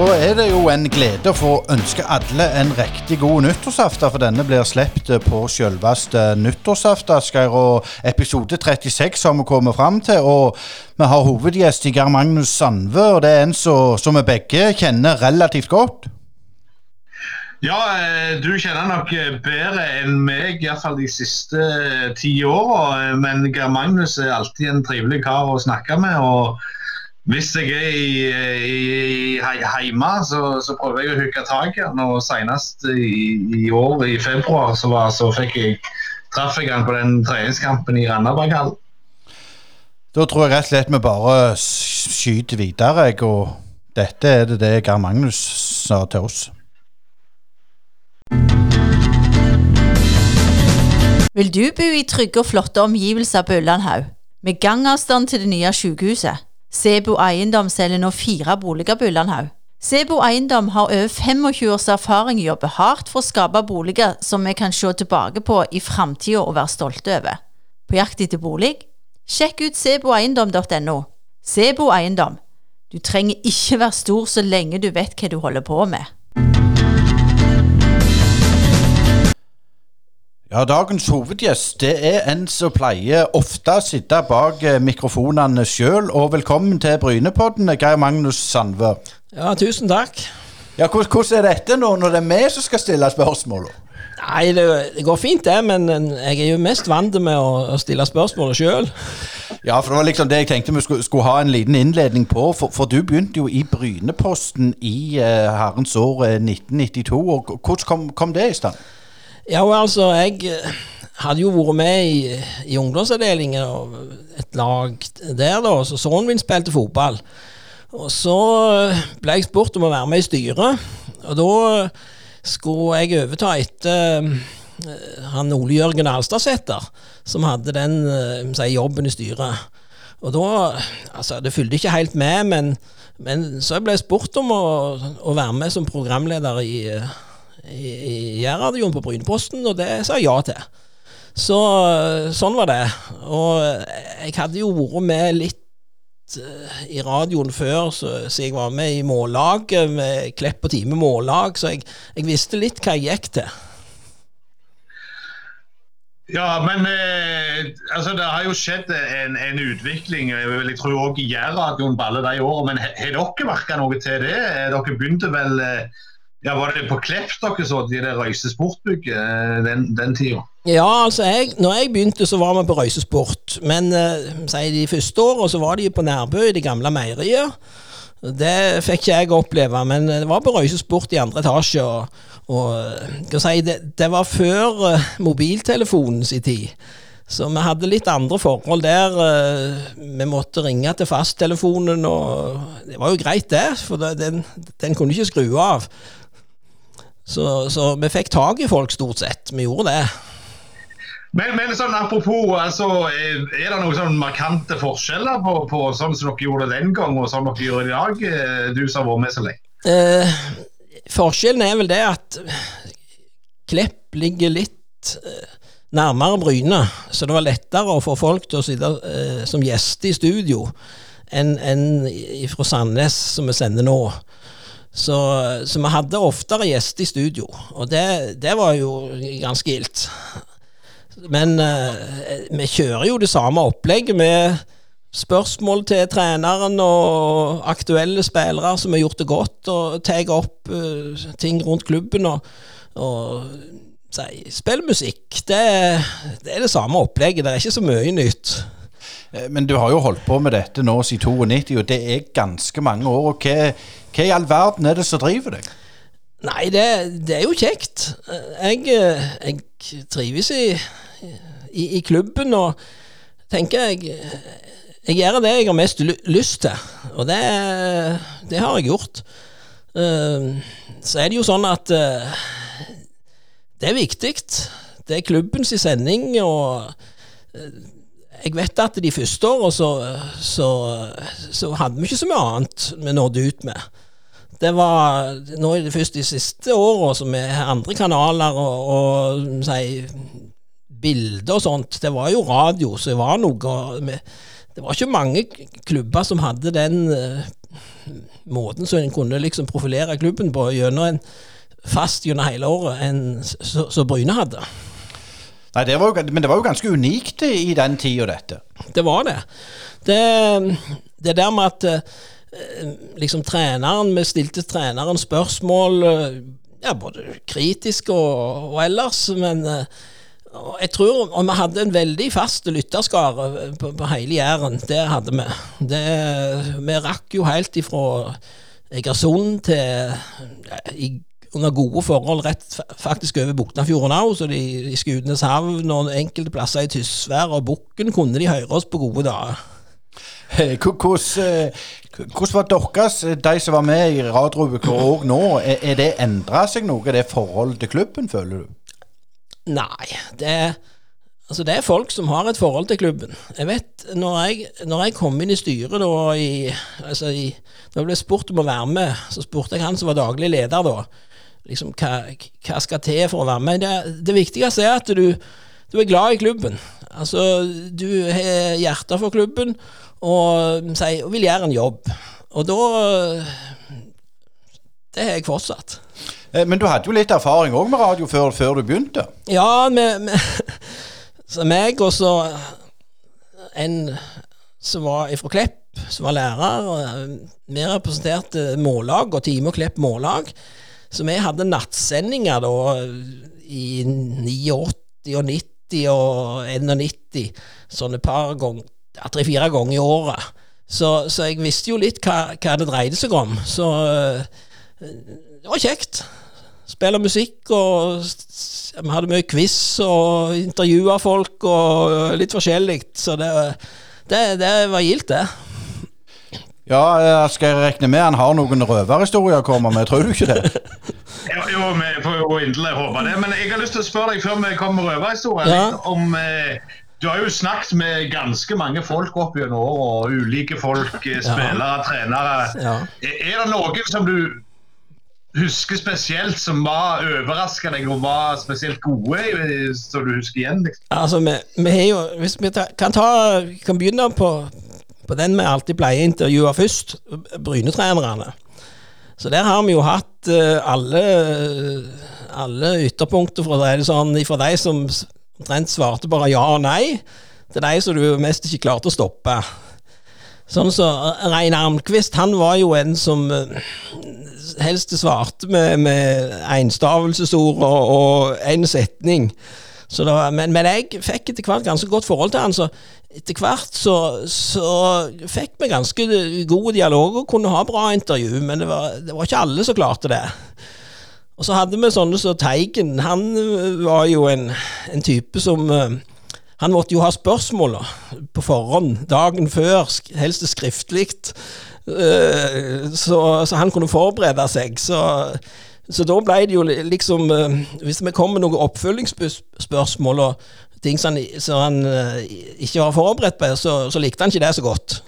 Da er det jo en glede å få ønske alle en riktig god nyttårsaften, for denne blir sluppet på selveste nyttårsaften, Asgeir. Episode 36 har vi kommet fram til, og vi har hovedgjest i Geir Magnus Sandve, og det er en som vi begge kjenner relativt godt. Ja, eh, du kjenner nok bedre enn meg, iallfall de siste ti åra. Men Geir Magnus er alltid en trivelig kar å snakke med. og hvis jeg er i, i, hjemme, så, så, prøver jeg å hooke tak i han. Og senest i, i, år, i februar, så, var, så fikk jeg, traff jeg han på den treningskampen i Randaberghallen. Da tror jeg rett og slett vi bare skyter videre, jeg. Og dette er det det Geir Magnus sa til oss. Vil du bo i trygge og flotte omgivelser på Ullandhaug, med gangavstand til det nye sykehuset? Sebo Eiendom selger nå fire boliger på Ullandhaug. Sebo Eiendom har over 25 års erfaring i å jobbe hardt for å skape boliger som vi kan se tilbake på i framtida og være stolte over. På jakt etter bolig? Sjekk ut seboeiendom.no. Sebo Eiendom. Du trenger ikke være stor så lenge du vet hva du holder på med. Ja, Dagens hovedgjest det er en som pleier ofte å sitte bak eh, mikrofonene sjøl. Og velkommen til Brynepodden, Geir Magnus Sandve. Ja, tusen takk. Ja, Hvordan er dette nå, når det er vi som skal stille spørsmål? Nei, det, det, går fint, det, men jeg er jo mest vant med å, å stille spørsmål sjøl. Ja, for det var liksom det jeg tenkte vi skulle, skulle ha en liten innledning på. For, for, du begynte jo i Bryneposten i uh, herrens år 1992. Eh, og Hvordan kom, kom det i stand? Ja, altså, jeg eh, hadde jo vært med i, i ungdomsavdelingen og et lag der, da. Så sønnen min spilte fotball. Og så eh, ble jeg spurt om å være med i styret, og da skulle jeg overta etter uh, han Ole Jørgen Alstadsæter, som hadde den si, jobben i styret. Og da Altså, det fulgte ikke helt med, men, men så ble jeg spurt om å, å være med som programleder i i, Jærradioen på Bryneposten, og det sa jeg ja til. Så sånn var det. Og jeg hadde jo vært med litt uh, i radioen før, så, så, jeg var med i mållaget med Klepp og Time mållag, så jeg, jeg, visste litt hva jeg gikk til. Ja, men eh, altså, det har jo skjedd en, en utvikling jeg tror òg i Jærradioen på alle de årene. Men har dere merka noe til det? Dere begynte vel eh, ja, Var det på Klepp dere så de det Røyse Sportbygget den, den tida? Ja, altså jeg, når jeg begynte, så var vi på Røysesport. Men uh, de første åra så var de på Nærbø, i det gamle meieriet. Det fikk ikke jeg oppleve, men det var på Røysesport i andre etasje. og, og si, det, det, var før uh, mobiltelefonens tid. Så vi hadde litt andre forhold der. Vi måtte ringe til fasttelefonen, og det var jo greit, det. For den, den kunne ikke skru av. Så, så, vi fikk tak i folk, stort sett. Vi gjorde det. Men, men sånn apropos, altså, er det noen sånn markante forskjeller på, på, sånn som dere gjorde den gang, og sånn dere gjør i dag, eh, du som har vært med så lenge? Eh, forskjellen er vel det at Klepp ligger litt eh, nærmere Bryne, så det var lettere å få folk til å sitte eh, som gjester i studio enn en fra Sandnes, som vi sender nå. Så, så, vi hadde oftere gjester i studio, og det, det var jo ganske gildt. Men uh, vi kjører jo det samme opplegget med spørsmål til treneren og aktuelle spillere som har gjort det godt, og tar opp uh, ting rundt klubben og, og si, spiller musikk. Det, det, er det samme opplegget, det er ikke så mye nytt. Eh, men du har jo holdt på med dette nå siden 92, og det er ganske mange år. og hva hva i all verden er det som driver deg? Nei, det, det er jo kjekt. Jeg, jeg trives i, i, i, klubben og tenker jeg Jeg gjør det jeg har mest lyst til, og det, det har jeg gjort. Ehm, så er det jo sånn at eh, det er viktig. Det er klubbens sending, og eh, jeg vet at de første åra så, så, så, hadde vi ikke så mye annet vi nådde ut med. Det var nå i det første de siste åra som er andre kanaler og, og si, bilder og sånt. Det var jo radio, så det var noe med, Det var ikke mange klubber som hadde den uh, måten som en kunne liksom profilere klubben på gjennom en fast gjennom hele året enn som Bryne hadde. Nei, det jo, Men det var jo ganske unikt i den tida, dette. Det var det. Det, det der med at eh, liksom treneren Vi stilte treneren spørsmål, eh, ja, både kritiske og, og ellers, men eh, jeg tror Og vi hadde en veldig fast lytterskare på, på hele Jæren. Det hadde vi. Det, vi rakk jo helt ifra Egersund til i, under gode forhold rett faktisk over Buknafjorden òg, så de, i Skudeneshavn og enkelte plasser i Tysvær og Bukken kunne de høre oss på gode dager. Hvordan, hvordan var deres, de som var med i Radiouka òg nå, er, det endra seg noe, det forholdet til klubben, føler du? Nei, det er, altså det er folk som har et forhold til klubben. Jeg vet, når jeg, når jeg kom inn i styret da i, altså i Når jeg ble spurt om å være med, så spurte jeg han som var daglig leder da, liksom hva, hva skal til for å være med. Det, det viktigste er at du, du, er glad i klubben. Altså, du har hjertet for klubben og, og vil gjøre en jobb. Og da Det har jeg fortsatt. Eh, men du hadde jo litt erfaring òg med radio før, før, du begynte? Ja, med, med så meg og så en som var fra Klepp, som var lærer. Vi representerte Mållag og Time og Klepp Mållag. Så vi hadde nattsendinger da i 89 og 90 og 91, sånne par ganger, tre-fire ganger i året. Så, så, jeg visste jo litt hva, hva det dreide seg om. Så det var kjekt spille musikk, og vi hadde mye quiz og intervjua folk og litt forskjellig. Så det, det, det var gildt, det. Ja, skal jeg regne med han har noen røverhistorier å komme med, tror du ikke det? jo, jo, vi får jo inderlig håpe det. Men jeg har lyst til å spørre deg før vi kommer med røverhistorier, ja. om eh, du har jo snakket med ganske mange folk opp gjennom og ulike folk, eh, spillere, ja. trenere. Ja. Er det noen som du husker spesielt som var overraska deg og var spesielt gode, så du husker igjen? Liksom? Altså, vi, vi har jo Hvis vi ta, kan, ta, kan begynne på, på den vi alltid pleier å intervjue først, Brynetrenerne. Så der har vi jo hatt uh, alle, alle ytterpunkter fra det, sånn, fra de som omtrent svarte bare ja og nei, til de som du mest ikke klarte å stoppe. Sånn så Rein Armquist, han var jo en som uh, helst svarte med, med enstavelsesord og én setning. Var, men, men, jeg fikk etter hvert ganske godt forhold til han, så etter hvert så, så fikk vi ganske gode dialoger og kunne ha bra intervju, men det var, det var ikke alle som klarte det. Og så hadde vi sånne som så Teigen. Han var jo en, en type som eh, Han måtte jo ha spørsmål på forhånd, dagen før, helst skriftlig. Eh, så, så, han kunne forberede seg. Så, så da ble det jo liksom Hvis vi kom med noen oppfølgingsspørsmål ting som han, som han eh, ikke var forberedt på, så, så, likte han ikke det så godt.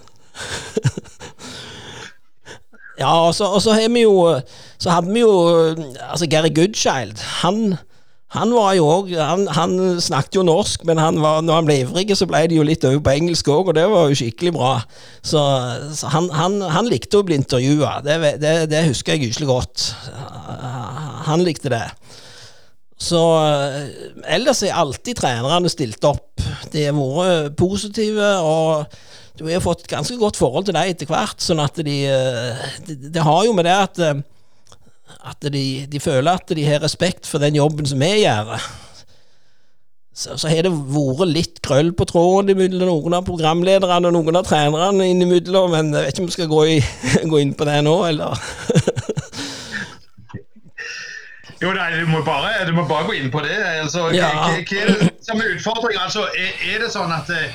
ja, og så, og så, vi jo, så hadde vi jo altså Gary Goodchild. Han han var jo òg han, han, snakket jo norsk, men han var, når han ble ivrig, så ble det jo litt over på engelsk òg, og det var jo skikkelig bra. Så, så han, han, han, likte å bli intervjua, det, det, det, husker jeg gyselig godt. Han likte det. Så ellers er alltid trenerne stilt opp. De har vært positive, og du har fått et ganske godt forhold til dem etter hvert. sånn at de, det de har jo med det at at de, de, føler at de har respekt for den jobben som vi gjør. Så, så har det vært litt krøll på tråden mellom noen av programlederne og noen av trenerne innimellom, men jeg vet ikke om vi skal gå, i, gå inn på det nå, eller? Jo, nei, du, må bare, du må bare gå inn på det. Altså, ja. Hva er det som er utfordringen? Altså, er, er, det sånn at eh,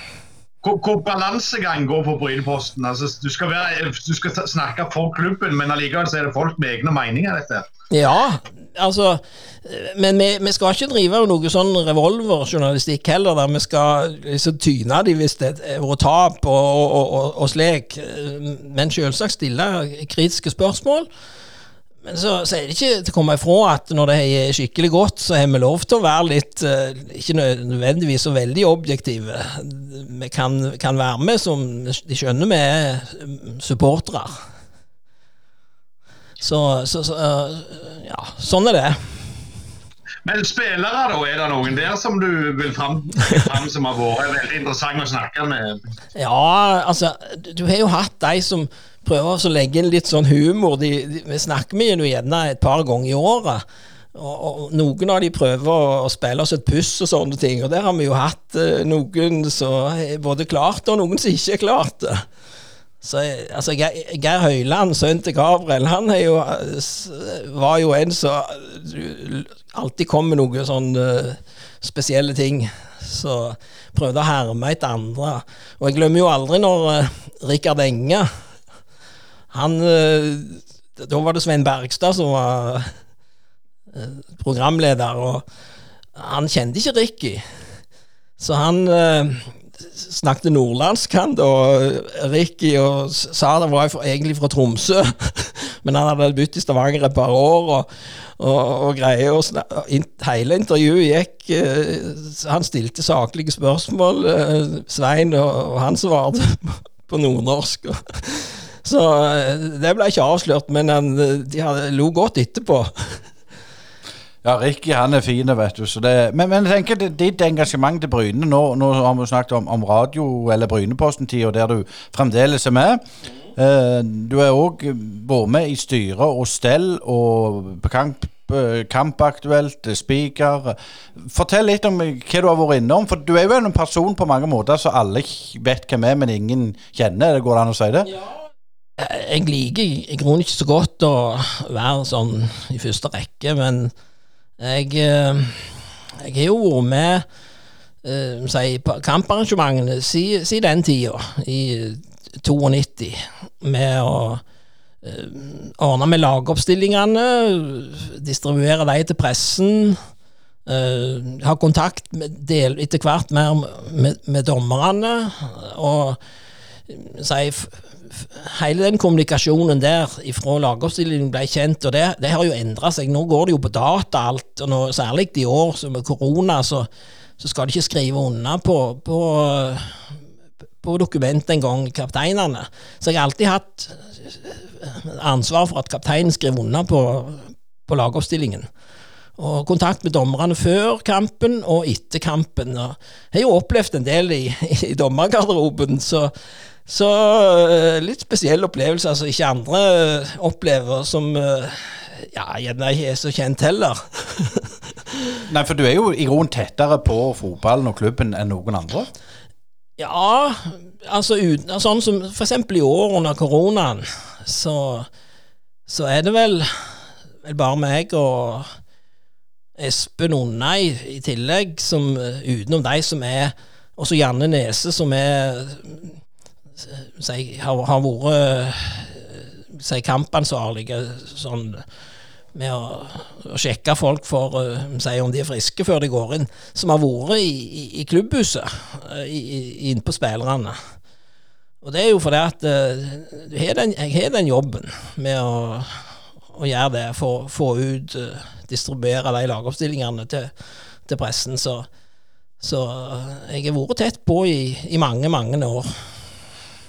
hvor, hvor balansegang går på Bryneposten? Altså, du, skal være, du skal snakke for klubben, men allikevel så er det folk med egne meninger. dette. Ja, altså Men vi, vi skal ikke drive noe sånn revolverjournalistikk heller, der vi skal liksom tyne dem hvis det er våre tap og, og, og, og slik. Men selvsagt stille kritiske spørsmål. Men så, så, er det ikke til å komme ifra at når det er skikkelig godt, så har vi lov til å være litt uh, Ikke nødvendigvis så veldig objektive. Vi kan, kan være med som de skjønner vi er supportere. Så, så, så uh, ja, sånn er det. Men spillere, da? Er det noen der som du vil fram, fram som har vært veldig interessant å snakke med? Ja, altså Du har jo hatt de som prøver å legge inn litt sånn humor. De, de, vi snakker med dem gjerne et par ganger i året. Og, og, Noen av de prøver å, å spille oss et puss og sånne ting. Og der har vi jo hatt uh, noen som er både klart og noen som ikke er klart det. Så altså, Geir Høyland, sønnen til Gabriel, han jo, var jo en som alltid kom med noen sånne spesielle ting. Så prøvde å herme etter andre. Og jeg glemmer jo aldri når Rikard Enge Han uh, Da var det Svein Bergstad som var uh, programleder, og han kjente ikke Ricky. Så han snakket nordlandsk, han da, Ricky, og sa det var egentlig fra Tromsø. Men han hadde bodd i Stavanger et par år, og, og, og greier og Hele intervjuet gikk uh, Han stilte saklige spørsmål, uh, Svein, og, og han svarte på nordnorsk. Så eh, det ble ikke avslørt, men han, de hadde, lo godt etterpå. Ja, Ricky han er fin, vet du. Det, men, men, jeg tenker ditt engasjement til Bryne nå, nå har vi snakket om, om radio- eller Bryneposten-tida, der du fremdeles er med. Uh, du har òg vært med i styre og stell og på kamp, Kampaktuelt, speaker. Fortell litt om hva du har vært innom. For du er jo en person på mange måter så alle vet hvem er, men ingen kjenner. Går det an å si det? Ja. Jeg liker i grunnen ikke så godt å være sånn i første rekke, men jeg, eh, jeg har jo vært med uh, si, på kamparrangementene siden si den tida, i 92, med å uh, ordne med lagoppstillingene, distribuere de til pressen. Uh, ha kontakt del, etter hvert mer med, med dommerne. Og si, hele den kommunikasjonen der fra lagoppstillingen ble kjent, og det, det har jo endra seg. Nå går det jo på data alt, og nå, særlig i år med korona, så, så, skal de ikke skrive unna på, på, på dokumentet engang, kapteinene. Så jeg har alltid hatt ansvar for at kapteinen skriver unna på, på lagoppstillingen. Og kontakt med dommerne før kampen og etter kampen. Og jeg har jo opplevd en del i, i dommergarderoben, så så eh, litt spesiell opplevelse, altså ikke andre eh, opplever, som eh, ja, gjerne ikke er så kjent heller. Nei, for du er jo i grunnen tettere på fotballen og klubben enn noen andre? Ja, altså uten, sånn som f.eks. i år under koronaen, så, så er det vel, vel bare meg og Espen Onnei i tillegg, som utenom de som er Også Janne Nese, som er si, har, har vært si, kampansvarlige sånn med å, å, sjekke folk for uh, si, om de er friske før de går inn, som har vært i, i, i klubbhuset uh, inne på spillerne. Og det er jo fordi at uh, den, jeg har den jobben med å, å gjøre det, få, få ut, distribuere de lagoppstillingene til, til pressen. Så, så jeg har vært tett på i, i mange, mange år.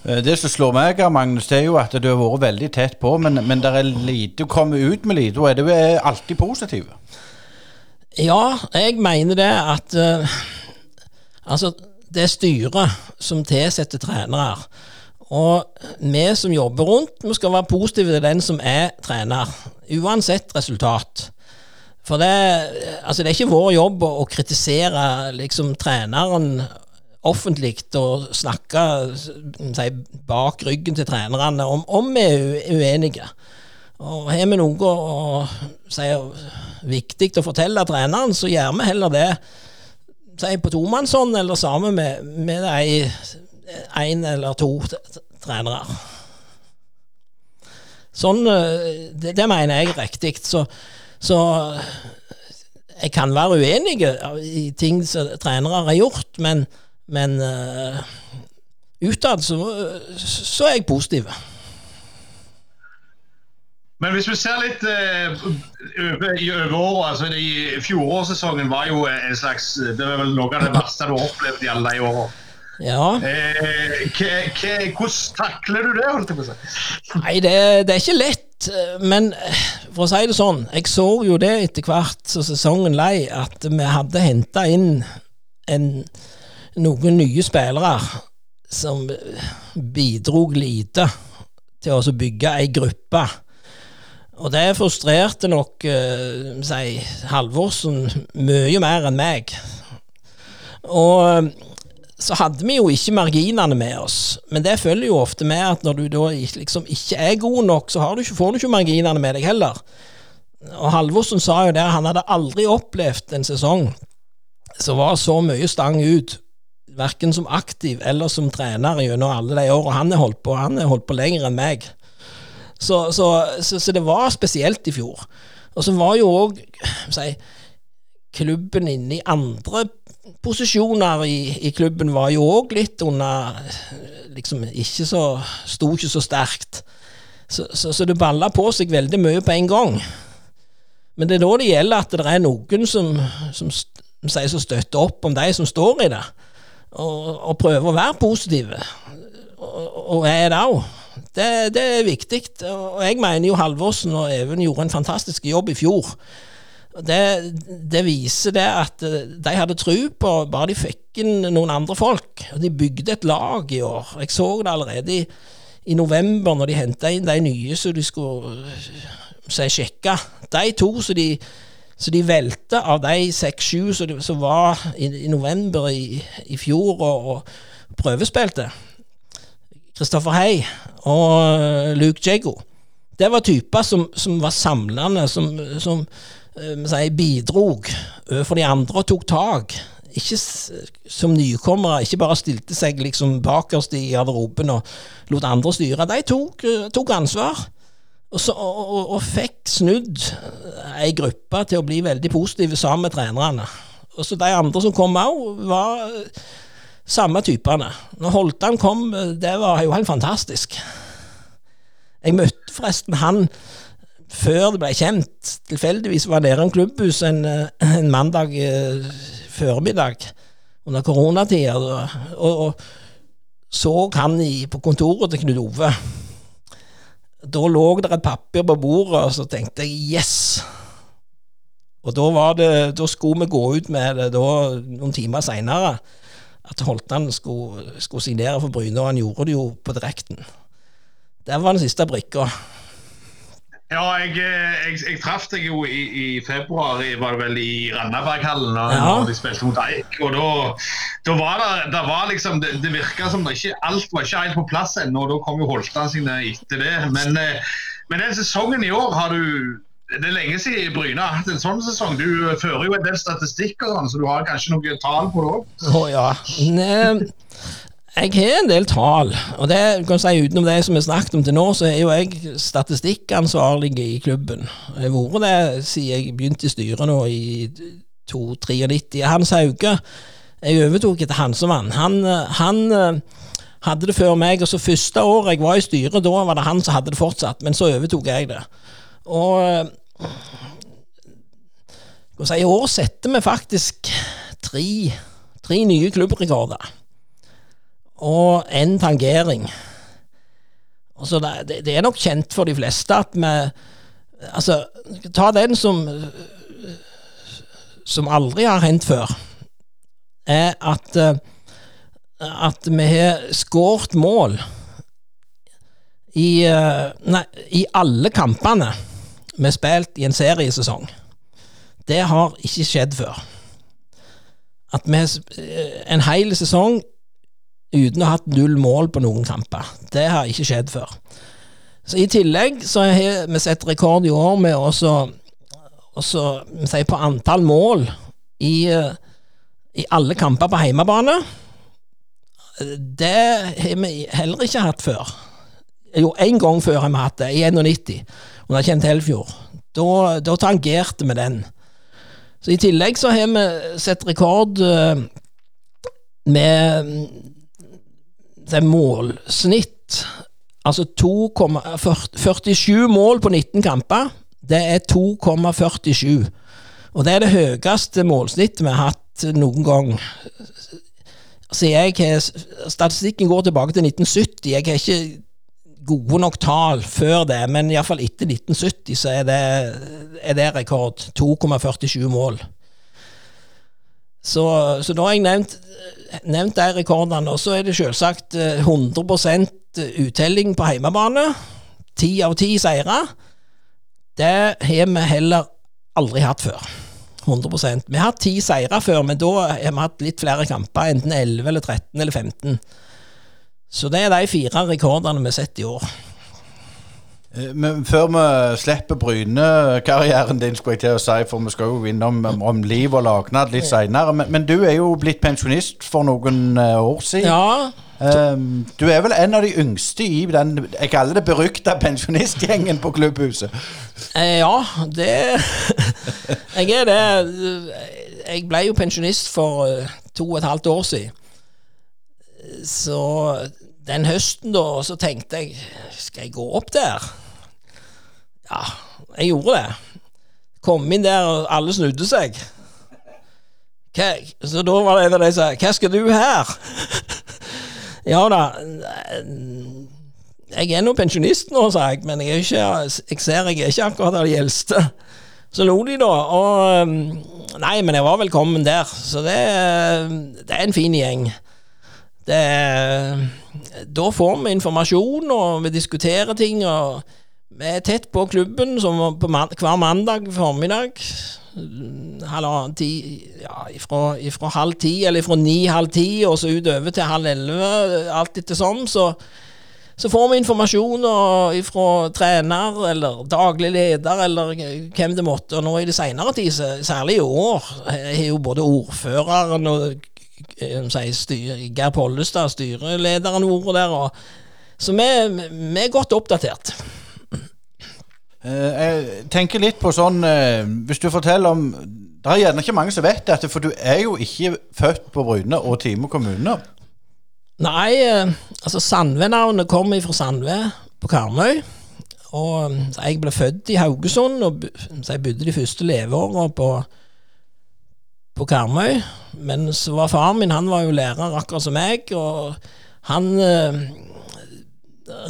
Eh, det som slår meg, Magnus, det er jo at du har vært veldig tett på, men, men det er lite å komme ut med lite, og er du alltid positiv? Ja, jeg mener det at uh, Altså, det er styret som tilsetter trenere. Og vi som jobber rundt, vi skal være positive til den som er trener, uansett resultat. For det, altså det er ikke vår jobb å, å kritisere liksom, treneren offentlig å snakke si, bak ryggen til trenerne om, om vi er uenige. Og Har vi noe å si viktig å fortelle treneren, så gjør vi heller det si, på tomannshånd eller sammen med, med én eller to trenere. Sånn, eh, det, det mener jeg er riktig. Så, så jeg kan være uenig i ting som trenere har gjort, men men uh, utad så, så, er jeg positiv. Men hvis vi ser litt uh, over, i overåret altså i Fjorårssesongen var jo en slags Det var vel noe av det verste du har opplevd i alle de åra. Ja. Eh, hvordan takler du det, holdt jeg på å si? Nei, det, det er ikke lett. eh, Men eh, for å si det sånn, jeg så jo det etter hvert som sesongen lei, at vi hadde henta inn en, noen nye spillere som bidrog lite til å bygge ei gruppe. Og det frustrerte nok uh, si, Halvorsen mye mer enn meg. Og eh, så hadde vi jo ikke marginene med oss, men det følger jo ofte med at når du da liksom ikke er god nok, så du ikke, får du ikke marginene med deg heller. Og Halvorsen sa jo det, han hadde aldri opplevd en sesong som var så mye stang ut, verken som aktiv eller som trener gjennom alle de årene han har holdt på. Han har holdt på lenger enn meg. Så, så, så, så det var spesielt i fjor. Og så var jo òg si, klubben inne i andre posisjoner i, i klubben var jo òg litt under Liksom ikke så Sto ikke så sterkt. Så, så det balla på seg veldig mye på en gang. Men det er da det gjelder at det er noen som, som som sier som støtter opp om de som står i det, og, prøver å være positive. Og, og er det òg. Det, det er viktig. Og jeg mener jo Halvorsen og Even gjorde en fantastisk jobb i fjor. Det, det viser det at eh, de hadde tro på bare de fikk inn noen andre folk. Og de bygde et lag i år. Jeg så det allerede i, i november, når de henta inn de nye som de skulle eh, si, sjekke. De to som de, så de velte av de seks-sju som var i, i november i, i fjor og, og prøvespilte. Kristoffer Hei og eh, Luke Jago. Det var typer som, som var samlende, som, som eh, sier, bidrog overfor de andre og tok tak. Ikke som nykommere, ikke bare stilte seg liksom bakerst i garderoben og lot andre styre. De tok, eh, tok ansvar. Og, så, og, og, fikk snudd ei gruppe til å bli veldig positive sammen med trenerne. Og så de andre som kom òg, var eh, samme typene. Når Holtan kom, eh, det var jo helt fantastisk. Jeg møtte forresten han før det ble kjent. Tilfeldigvis var jeg nede i klubbhuset en, eh, en mandag formiddag under koronatida, og, og så han i, på kontoret til Knut Ove. Da lå det et papir på bordet, og så tenkte jeg yes! Og da, var det, da skulle vi gå ut med det da, noen timer seinere, at Holtan skulle, skulle signere for Bryne, og han gjorde det jo på direkten. Det var den siste brikka. Ja, jeg, eh, jeg, jeg traff deg jo i, i februar, var det vel i Randaberghallen, når, Ja. de spilte mot Eik. Og da, da var det, det var liksom Det, det virka som det ikke alt var ikke helt på plass ennå, og da kom jo Holtan sine etter det. Men, eh, men den sesongen i år har du Det er lenge siden Bryne har hatt en sånn sesong. Du fører jo en del statistikk, og sånn, så du har kanskje noen tall på det òg? Å ja. Jeg har en del tall, og det kan kan si utenom det som vi snakket om til nå, så er jo jeg statistikkansvarlig i klubben. Jeg har vært det siden jeg begynte i styret nå i 293. Hans Hauge Jeg overtok etter Hansemann. Han, han eh, hadde det før meg, og så første året jeg var i styret, da var det han som hadde det fortsatt, men så overtok jeg det. Og eh, I år setter vi faktisk tre, tre nye klubbrekorder. Og en tangering. Altså, det, det, er nok kjent for de fleste at vi Altså, ta den som Som aldri har hendt før, er at at vi har skåret mål i, nei, i alle kampene vi har spilt i en seriesesong. Det har ikke skjedd før. At vi har en hel sesong uten å ha hatt null mål på noen kamper. Det har ikke skjedd før. Så I tillegg så har vi sett rekord i år med også, også si, på antall mål i, eh, i alle kamper på hjemmebane. Det har vi heller ikke hatt før. Jo, én gang før har vi hatt det, i 91, under Kjent Helfjord. Da, da tangerte vi den. Så I tillegg så har vi sett rekord eh, med mm, er målsnitt. Altså 2,47 mål på 19 kamper. Det er 2,47. Og det er det høyeste målsnittet vi har hatt noen gang. Så jeg Statistikken går tilbake til 1970. Jeg har ikke gode nok tall før det, men iallfall etter 1970 så er det, er det rekord. 2,47 mål. Så, så, da har jeg nevnt, nevnt de rekordene. Og så er det selvsagt 100% uttelling på hjemmebane. Ti av ti seire. Det har vi heller aldri hatt før. 100% Vi har hatt ti seire før, men da har vi hatt litt flere kamper. Enten 11 eller 13 eller 15. Så det er de fire rekordene vi setter i år. Eh, men før vi slipper Bryne-karrieren din, skulle jeg til å si, for vi skal jo innom om, om liv og lagnad litt seinere. Men, men, du er jo blitt pensjonist for noen uh, år siden. Ja. Um, du er vel en av de yngste i den jeg kaller det berykta pensjonistgjengen på klubbhuset? Eh, ja, det Jeg er det. Jeg ble jo pensjonist for to og et halvt år siden. Så den høsten, da, så tenkte jeg Skal jeg gå opp der? Ja, jeg gjorde det. Kom inn der, og alle snudde seg. Hva? Så da var det en av de som sa Hva skal du her? ja da. Jeg er nå pensjonist nå, sa jeg, men jeg, ikke, jeg ser jeg er ikke akkurat av de eldste. Så lo de, da. Og Nei, men jeg var velkommen der. Så det, det er en fin gjeng. Det, da får vi informasjon, og vi diskuterer ting. og Vi er tett på klubben som på man, hver mandag formiddag. Halvannen ti ja, ifra, ifra, halv ti, eller ifra ni-halv ti, og så utover til halv elleve, alt etter som. Så, så får vi informasjon fra trener eller daglig leder eller hvem det måtte. Og nå i det seinere tid, særlig i år, har jo både ordføreren og sier, styr, Geir Pollestad, styrelederen vært der. Og, så vi, vi, er godt oppdatert. Eh, jeg tenker litt på sånn eh, Hvis du forteller om Det er gjerne ikke mange som vet dette, for du er jo ikke født på Bryne og Time kommune. Nei, eh, altså Sandve-navnet kommer fra Sandve på Karmøy. Og jeg ble født i Haugesund, og så jeg bodde de første leveåra på på Karmøy. Men så var faren min han var jo lærer akkurat som meg, og han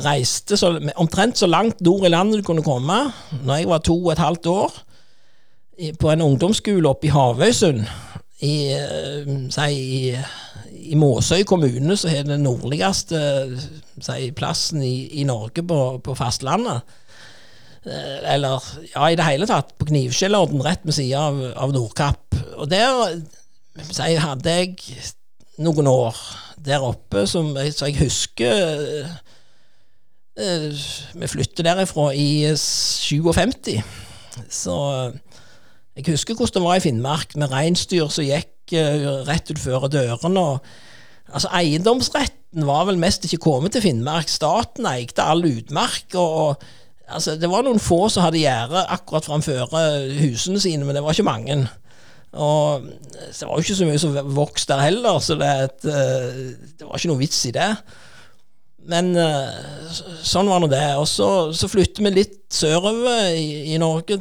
reiste så, omtrent så langt nord i landet du kunne komme. Når jeg var to og et halvt år, på en ungdomsskole oppe i Havøysund, i, eh, si, i, i Måsøy kommune, som er den nordligste si, plassen i, i Norge på, på fastlandet. Eh, eller ja, i det hele tatt, på Knivskjellodden, rett ved sida av, av, Nordkapp. Og der si, hadde jeg noen år der oppe som så jeg husker uh, Vi flyttet derifra i 57. Så jeg husker hvordan det var i Finnmark, med reinsdyr som gikk uh, rett utfor dørene. Altså, Eiendomsretten var vel mest ikke kommet til Finnmark. Staten eide all utmark. og, Altså, det var noen få som hadde gjerde akkurat framfor husene sine, men det var ikke mange. Og det var jo ikke så mye som vokste der heller, så det, eh, det, var ikke noe vits i det. Men eh, sånn var nå det. Og så, så flyttet vi litt sørover i, i Norge,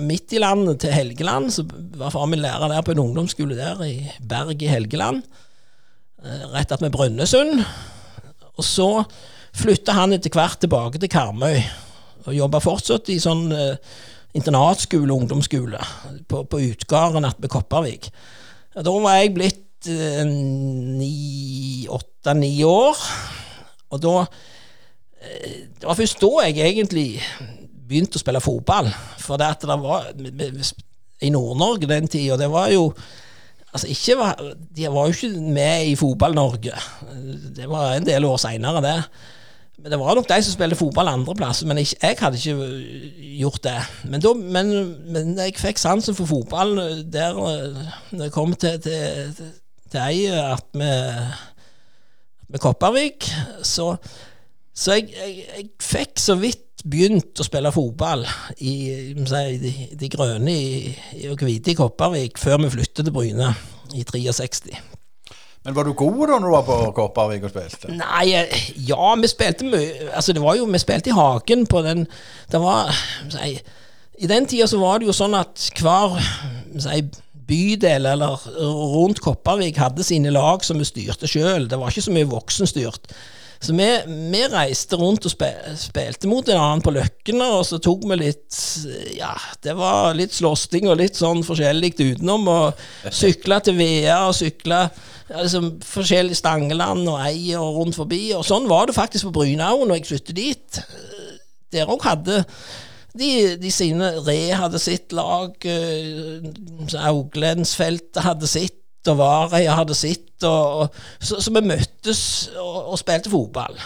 midt i landet, til Helgeland. Så var far min lærer der på en ungdomsskole der i Berg i Helgeland. Eh, rett attmed Brønnøysund. Og så flytta han etter hvert tilbake til Karmøy og jobba fortsatt i sånn uh, internatskole, ungdomsskole, på, på Utgarden ved Kopervik. Da var jeg blitt åtte-ni år. Og da uh, Det var først da jeg egentlig begynte å spille fotball. For det at det var i Nord-Norge den tida, det var jo Altså ikke var, De var jo ikke med i Fotball-Norge. Det var en del år seinere, det. Men Det var nok de som spilte fotball andreplasser, men jeg, jeg, hadde ikke øh, gjort det. Men, da, men, men jeg fikk sansen for fotball øh, der når jeg kom til, til, til, til ei at med, med Kopervik. Så, så jeg, jeg, jeg, fikk så vidt begynt å spille fotball i, si, de, de, grønne i, i, og hvite i Kopervik før vi flyttet til Bryne i 63. Men var du god da når du var på Kopervik og spilte? Nei, ja, vi spilte mye Altså, det var jo Vi spilte i hagen på den Det var si, I den tida så var det jo sånn at hver si, bydel eller rundt Kopervik hadde sine lag som vi styrte sjøl. Det var ikke så mye voksenstyrt. Så vi, vi, reiste rundt og spilte mot en annen på Løkkene, og så tok vi litt Ja, det var litt slåssing og litt sånn forskjellig utenom. Og sykla til Vea og sykla ja, liksom, forskjellige Stangeland og Eier og rundt forbi. Og sånn var det faktisk på Brynau når jeg flyttet dit. Der òg hadde de, de, sine Re hadde sitt lag, uh, Auglensfeltet hadde sitt, og Vareia hadde sitt. Og, og, så, så, vi møttes og, og, spilte fotball.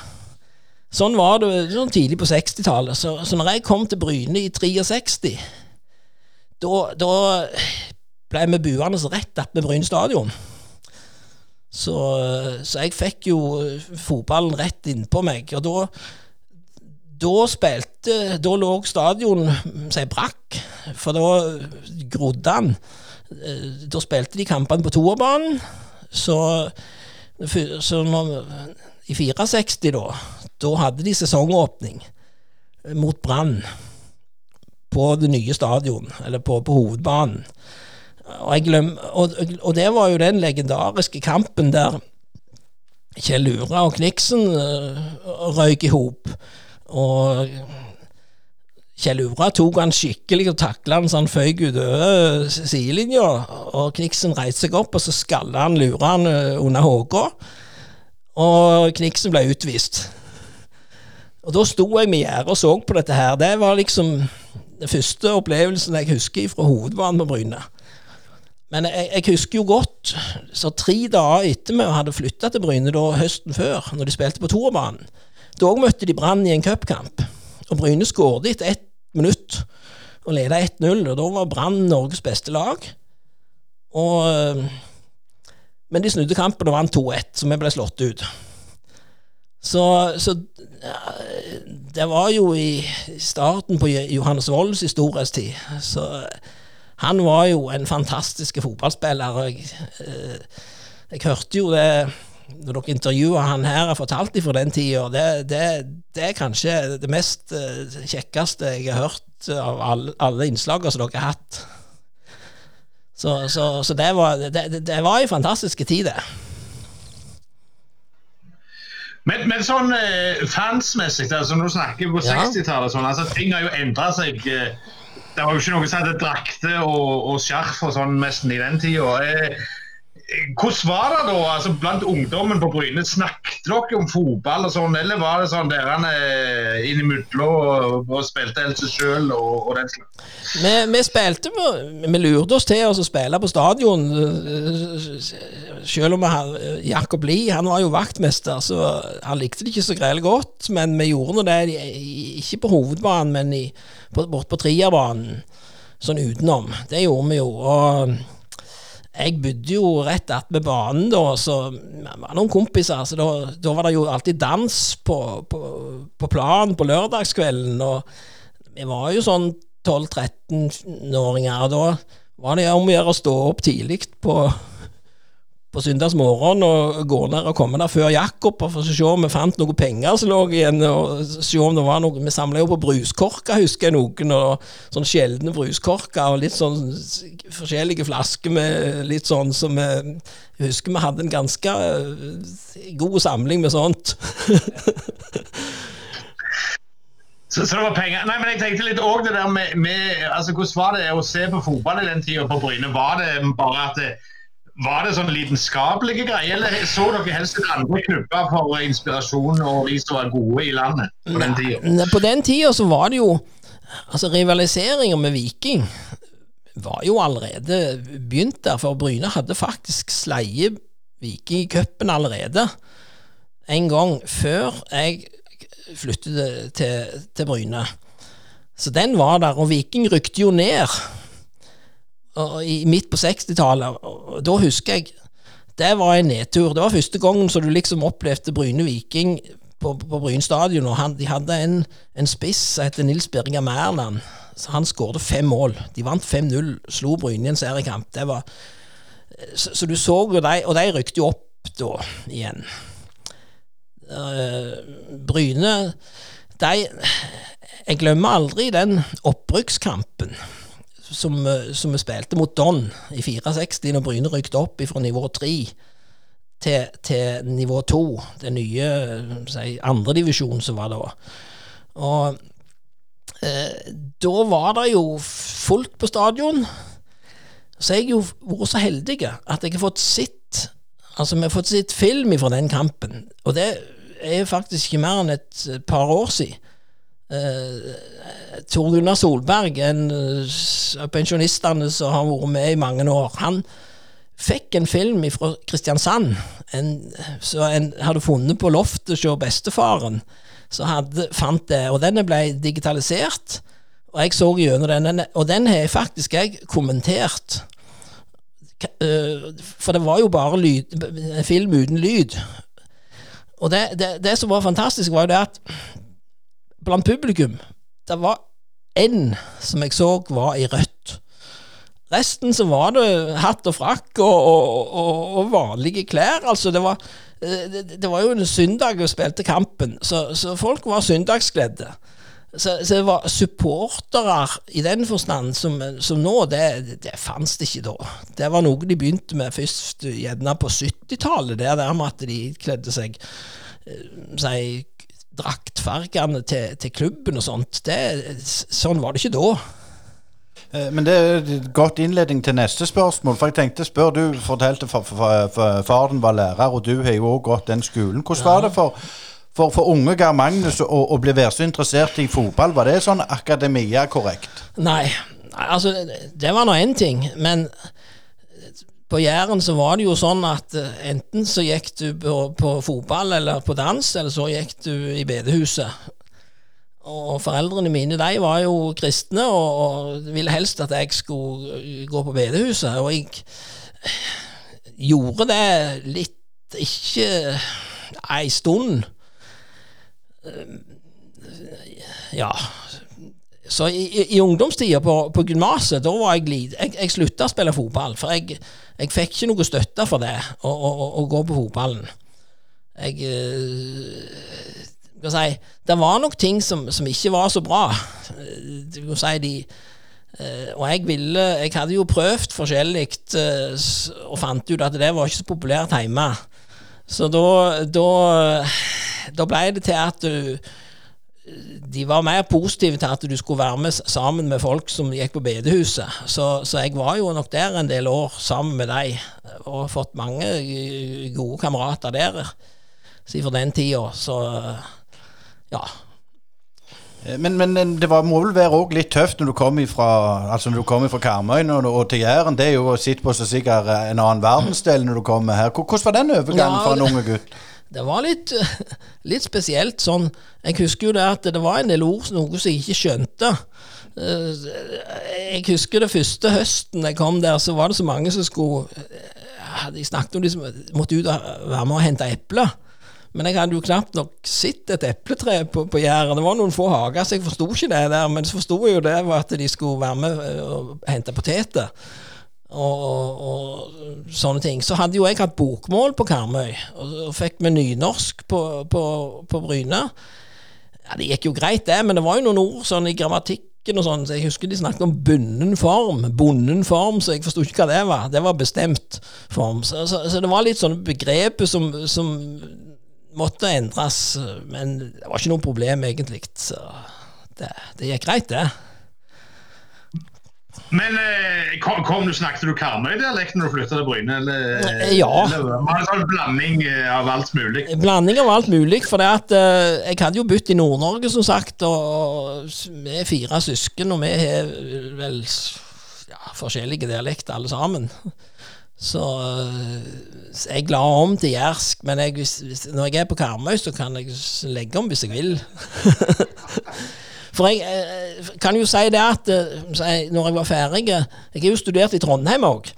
Sånn var det sånn tidlig på 60-tallet. Så, så når jeg kom til Bryne i 63, da ble vi buende rett opp med Bryne stadion. Så, så, jeg fikk jo fotballen rett innpå meg. Og da, da spilte Da lå stadion seg brakk, for da grodde han. Da spilte de kampene på toerbanen. Så, så når, i 64, da, da hadde de sesongåpning mot Brann på det nye stadion, eller på, på hovedbanen. Og, glem, og, og, det var jo den legendariske kampen der Kjell Ura og Kniksen uh, røyk i hop. Og Kjell Ura tok han skikkelig og takla han så han føyk utover sidelinja. Og Kniksen reiste seg opp, og så skalla han Luran han under håka. Og Kniksen ble utvist. Og da sto jeg med gjerdet og så på dette her. Det var liksom den første opplevelsen jeg husker fra hovedbanen på Bryne. Men jeg, jeg, husker jo godt så tre dager etter vi hadde flytta til Bryne da, høsten før, når de spilte på Torbanen, da møtte de Brann i en cupkamp. Og Bryne skåret etter ett minutt og leda 1-0. Og da var Brann Norges beste lag. Og, men de snudde kampen og vant 2-1, så vi ble slått ut. Så, så ja, det var jo i starten på Johannes Volds historietid. Så han var jo en fantastisk fotballspiller. jeg, eh, jeg hørte jo det når dere intervjuer han her og fortalte fra den tida. Det, det, det, er kanskje det mest eh, kjekkeste jeg har hørt av alle, alle innslagene som dere har hatt. Så, så, så det, var, det, var en fantastisk tid, det. Men, men, sånn eh, fansmessig, altså når du snakker på ja. 60-tallet, sånn, altså, ting har jo endra seg. Eh, det var jo ikke noe som hadde drakter og, og skjerf og sånn nesten i den tida. Eh, hvordan var det da altså blant ungdommen på Bryne? Snakket dere om fotball og sånn, eller var det sånn dere eh, innimellom og, og spilte helt seg sjøl og, og, den slags? Vi, vi, spilte Vi lurte oss til å spille på stadion, selv om vi hadde Jakob Lie, han var jo vaktmester, så han likte det ikke så greit godt, men vi gjorde nå det, ikke på hovedbanen, men i, på, bort på Trierbanen, sånn utenom. Det gjorde vi jo. og jeg bodde jo rett attmed banen, da, så vi var noen kompiser. så da, da, var det jo alltid dans på, på, på planen på lørdagskvelden. Og vi var jo sånn 12-13-åringer. og Da var det om å gjøre å stå opp tidlig på på søndagsmorgen og gå ned og komme der før Jakob for å se om vi fant noen penger som lå igjen. og se om det var noe. Vi samla jo på bruskorker, husker jeg noen. og Sånn sjeldne bruskorker og litt sånn forskjellige flasker med litt sånn som Jeg husker vi hadde en ganske eh, god samling med sånt. Så, så, det var penger. Nei, men jeg tenkte litt òg det der med, med altså, Hvordan var det å se på fotball i den tida på Bryne? Var det bare at det, var det sånn lidenskapelige greier, eller så dere helst andre klubber for inspirasjon og vi som var gode i landet på den tida? På den tida så var det jo Altså, rivaliseringa med Viking var jo allerede begynt der, for Bryne hadde faktisk sleie Viking i cupen allerede. En gang før jeg flyttet til, til Bryne. Så den var der, og Viking rykte jo ned i, midt på 60-tallet. Da husker jeg Det var en nedtur. Det var første gangen så du liksom opplevde Bryne Viking på, på Bryn stadion. og han, De hadde en, en spiss som het Nils Birger Mærland. Så han skåret fem mål. De vant 5-0, slo Bryne i en seriekamp. Det var, så, så, du så jo de, og de rykte jo opp da igjen. Uh, Bryne de Jeg glemmer aldri den opprykkskampen som, som vi spilte mot Don i 64, når Bryne rykket opp fra nivå 3 til, til nivå 2, den nye si, andredivisjonen som var da. Og eh, da var det jo fullt på stadion. Så jeg har jo vært så heldig at jeg har fått sett Altså, vi har fått sett film fra den kampen, og det er faktisk ikke mer enn et par år siden. Uh, Tor Gunnar Solberg, en av pensjonistene som har vært med i mange år, han fikk en film fra Kristiansand som en hadde funnet på loftet hos bestefaren. Så hadde, fant det, og den ble digitalisert. Og jeg så gjennom den, og den har faktisk jeg kommentert. Eh, for det var jo bare lyd, film uten lyd. Og det, det, det, som var fantastisk, var jo det at blant publikum Det var én som jeg så var i rødt. Resten så var det hatt og frakk og, og, og, og vanlige klær. Altså, det var, eh, det, det var jo en søndag vi spilte kampen, så, så folk var søndagskledde. Så, så, det var supportere i den forstand som, som nå, det, det fantes det ikke da. Det var noe de begynte med først gjerne på 70-tallet, det der med at de kledde seg eh, si, draktfargene til, til, klubben og sånt. Det, sånn var det ikke da. Eh, men det er en godt innledning til neste spørsmål. For jeg tenkte spør Du fortalte for, for, for, faren var lærer, og du har jo òg gått den skolen. Hvordan ja. var det for for, for unge Geir Magnus å, å bli være så interessert i fotball, var det sånn akademia korrekt? Nei, altså det var nå én ting. Men på Jæren så var det jo sånn at uh, enten så gikk du på, på, fotball eller på dans, eller så gikk du i bedehuset. Og foreldrene mine de var jo kristne og, og ville helst at jeg skulle gå på bedehuset. Og jeg gjorde det litt ikke ei stund. Ja. Så i, i ungdomstida på, på gymnaset, da var jeg lite Jeg, jeg slutta å spille fotball, for jeg, jeg fikk ikke noe støtte for det, å, å, å gå på fotballen. Jeg skal si, Det var nok ting som, som ikke var så bra. Du kan si de uh, Og jeg ville Jeg hadde jo prøvd forskjellig og fant ut at det var ikke så populært hjemme. Så da, da da ble det til at du de var mer positive til at du skulle være med sammen med folk som gikk på bedehuset. Så, så jeg var jo nok der en del år sammen med dem, og fått mange gode kamerater der siden den tida. Så ja. Men, men, det var, må vel være òg litt tøft når du kom fra altså når du kom fra Karmøy og, og, til Jæren. Det er jo å sitte på så sikkert en annen verdensdel når du kommer her. Hvordan var den overgangen ja, for en unge gutt? Det var litt, litt, spesielt sånn Jeg husker jo det at det var en del ord noe som jeg ikke skjønte. Eh, jeg husker det første høsten jeg kom der, så var det så mange som skulle eh, De snakket om de som måtte ut og være med og hente epler. Men jeg hadde jo knapt nok sett et epletre på, på Jæren. Det var noen få hager, så jeg forsto ikke det der. Men så forsto jeg jo det var at de skulle være med og hente poteter og, og, og, sånne ting. Så hadde jo jeg hatt bokmål på Karmøy, og, og fikk vi nynorsk på, på, på Bryne. Ja, Det gikk jo greit, det, men det var jo noen ord sånn i grammatikken og sånn, så jeg husker de snakket om bunden form. Bonden form, så jeg forsto ikke hva det var. Det var bestemt form. Så, så, så det var litt sånne begreper som, som, måtte endres, men det var ikke noe problem, egentlig. Så det, det gikk greit, det. Men eh, kom, kom, du snakket du Karmøy-dialekt når du flytta til Bryne? Eller, eh, ja. Eller, var det sånn blanding eh, av alt mulig? Blanding av alt mulig. For det at uh, jeg hadde jo bodd i Nord-Norge, som sagt. Og vi er fire søsken, og vi har vel ja, forskjellige dialekter alle sammen. Så jeg la om til jærsk, men jeg, hvis, når jeg er på Karmøy, så kan jeg legge om hvis jeg vil. For jeg eh, kan jo si det at eh, når jeg var ferdig Jeg har jo studert i Trondheim òg.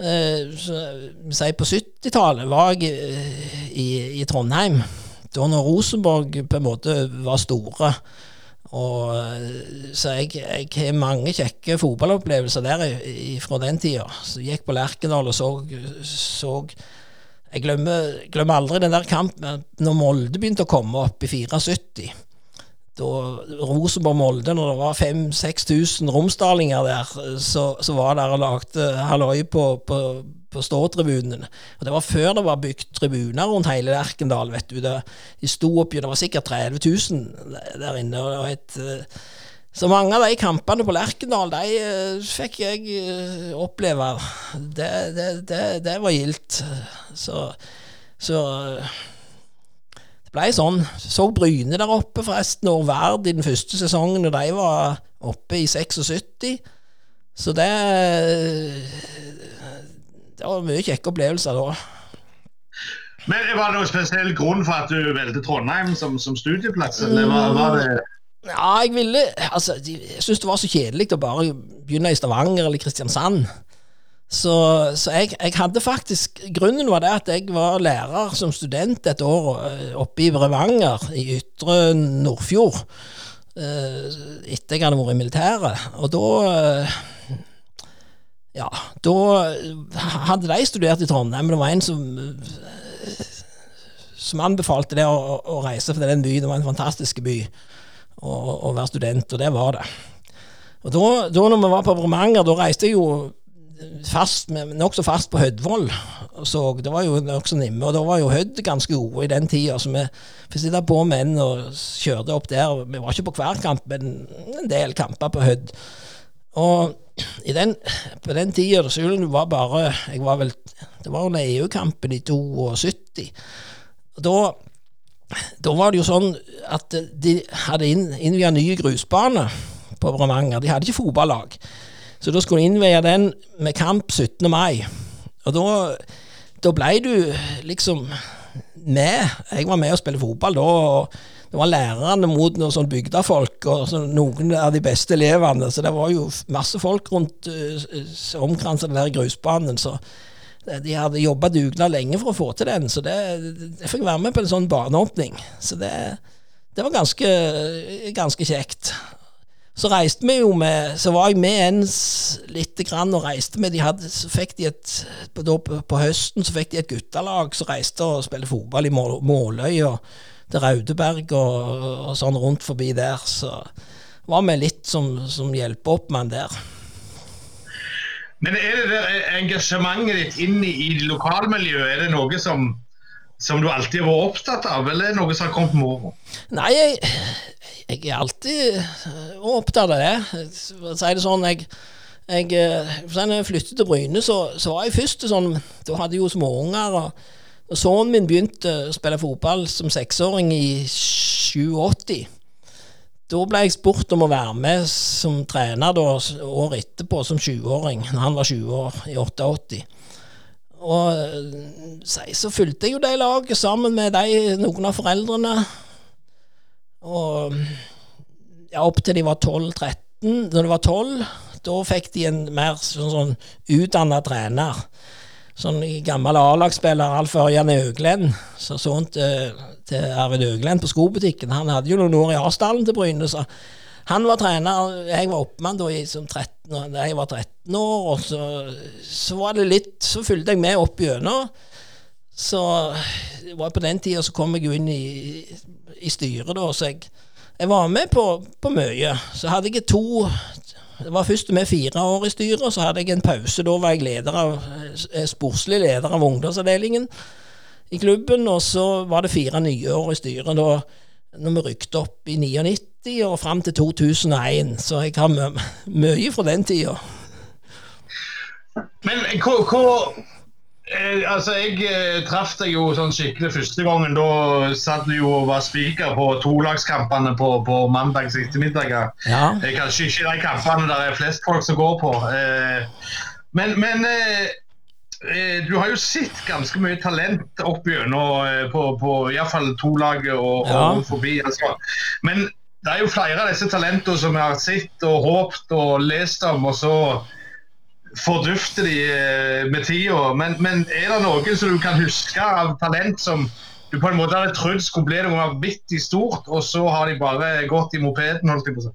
Eh, på 70-tallet var jeg i, i, Trondheim. Da når Rosenborg på en måte var store. Og, så jeg, jeg, har mange kjekke fotballopplevelser der fra den tida. Så jeg gikk på Lerkendal og så, så Jeg glemmer, glemmer, aldri den der kampen når Molde begynte å komme opp i 74. Rosenborg-Molde, når det var 5000-6000 romsdalinger der, så, så var der og lagde halloi på, på, på ståtribunene. Og Det var før det var bygd tribuner rundt hele Lerkendal. vet du. Det, de sto oppi, det var sikkert 30 000 der inne. og et så mange av de kampene på Lerkendal, de uh, fikk jeg uh, oppleve. Det, det, det, det var gildt. Så, så det ble sånn. Så Bryne der oppe, forresten, og Verd i den første sesongen, og de var oppe i 76. Så det Det var mye kjekke opplevelser da. Men Var det noen spesiell grunn for at du valgte Trondheim som, som studieplass? Eller var, var det ja, jeg ville Altså, jeg syntes det var så kjedelig å bare begynne i Stavanger eller Kristiansand. Så, så jeg, jeg, hadde faktisk Grunnen var det at jeg var lærer som student et år eh, oppe i Brevanger, i Ytre Nordfjord, eh, etter jeg hadde vært i militæret. Og da eh, Ja, da hadde de studert i Trondheim, men det var en som som anbefalte det å, å reise, for den byen det var en fantastisk by å, være student, og det var det. Og da, da når vi var på Bremanger, da reiste jeg jo fast, nokså fast på Hødvoll. Så det var jo nokså nimme, og da var jo Hødd ganske gode i den tida. Så vi fikk sitte på menn og kjørte opp der. Vi var ikke på hver kamp, men en del kamper på Hødd. Og den, på den tida Sulen var bare jeg var vel, Det var under EU-kampen i 72. Og da da var det jo sånn at de hadde inn, innvia nye grusbane på Bremanger. De hadde ikke fotballag. Så da skulle de innveie den med kamp 17. mai. Og da, da ble du liksom med. Jeg var med og spilte fotball da. og det var lærerne mot noen sånn bygdefolk og så noen av de beste elevene. Så det var jo masse folk rundt uh, omkransa den der grusbanen. Så de hadde jobba dugnad lenge for å få til den, så det, jeg fikk være med på en sånn baneåpning. Så det, det var ganske, ganske, kjekt. Så reiste vi jo med Så var jeg med en lite grann og reiste med. De hadde, så fikk de et på, på, høsten så fikk de et guttelag som reiste og spilte fotball i Måløy og til Raudeberg og, og, sånn rundt forbi der. Så var vi litt som, som hjelpeoppmann der. Men er det der engasjementet ditt inn i, lokalmiljøet, er det noe som, som, du alltid har vært opptatt av, eller er noe som har kommet med åra? Nei, jeg, jeg, er alltid eh, opptatt av det. For å si det sånn, jeg, jeg, eh, når jeg flyttet til Bryne, så, så, var jeg først sånn Da hadde jeg jo småunger. og, Sønnen min begynte å spille fotball som seksåring i 87. Da ble jeg spurt om å være med som trener da, året etterpå, som 20-åring, når han var 20 år, i 88. Og eh, så fulgte jeg jo det laget sammen med de, noen av foreldrene. Og ja, opp til de var 12-13. Når de var 12, da fikk de en mer sånn, sånn utdanna trener sånn gammel A-lagsspiller, Alf Ørjan Øglen, så sånn til, til Arvid Øglen på skobutikken. Han hadde jo noen år i Arsdalen til Bryne, så han var trener. Jeg var oppmann da som 13, jeg var 13 år, og så, så var det litt Så fulgte jeg med opp gjennom. Så det var på den tida så kom jeg jo inn i, i styret, da, så jeg, jeg var med på, på mye. Så hadde jeg to det var først med fire år i styret, så hadde jeg en pause. Da var jeg leder av, eh, sportslig leder av ungdomsavdelingen i klubben. Og så var det fire nye år i styret da når vi rykte opp i 99 og fram til 2001. Så jeg har mye fra den tida. Men hva Eh, altså, Jeg eh, traff deg jo sånn skikkelig første gangen. Da satt du jo og var spiker på tolagskampene på, på mandags ettermiddager. Ja. Eh, kanskje ikke de kampene der er flest folk som går på. Eh, men, men eh, du har jo sett ganske mye talent opp gjennom eh, på, på iallfall tolaget og, ja. og forbi. Altså. Men det er jo flere av disse talentene som vi har sett og håpt og lest om. og så fordufter de eh, med tida. Men, men, er det noen som du kan huske av talent som du på en måte hadde trodd skulle bli noe vanvittig stort, og så har de bare gått i mopeden? holdt jeg på å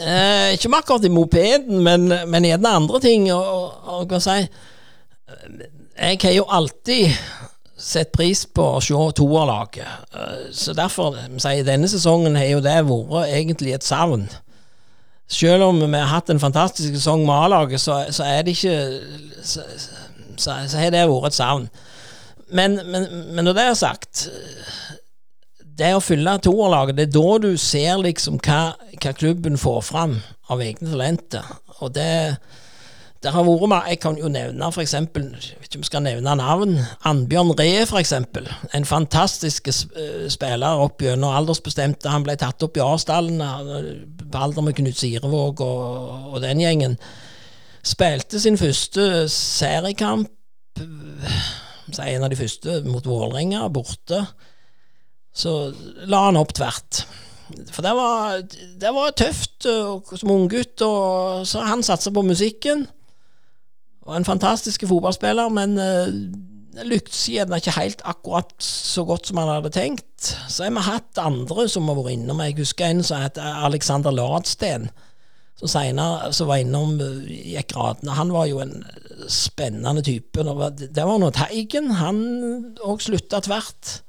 Eh, ikke akkurat i mopeden, men, men gjerne andre ting. Og, og, og si, jeg har jo alltid sett pris på å se toerlaget. Eh, så derfor sier denne sesongen har jo det vært egentlig et savn. Selv om vi har hatt en fantastisk sesong med A-laget, så, så, er det ikke Så, så, så har det vært et savn. Men, men, men, når det er sagt Det å fylle toerlaget, det er da du ser liksom hva, hva klubben får fram av egne talenter. Og det det har vært med, Jeg kan jo nevne ikke om jeg skal nevne navn, Annbjørn Ree f.eks. En fantastisk eh, spiller opp gjennom aldersbestemte. Han ble tatt opp i Arsdalen på alder med Knut Sirevåg og, og, den gjengen. Spilte sin første seriekamp, en av de første, mot Vålerenga, borte. Så la han opp tvert. For det var, det var tøft som unggutt, så han satsa på musikken. Og en fantastisk fotballspiller, men uh, lyktes gjerne ikke helt akkurat så godt som han hadde tenkt. Så har vi hatt andre som har vært innom. Jeg husker en som het Alexander Ladsten, som senere som var innom uh, gikk gradene. Han var jo en spennende type. Det var noe Teigen. Han òg slutta tvert.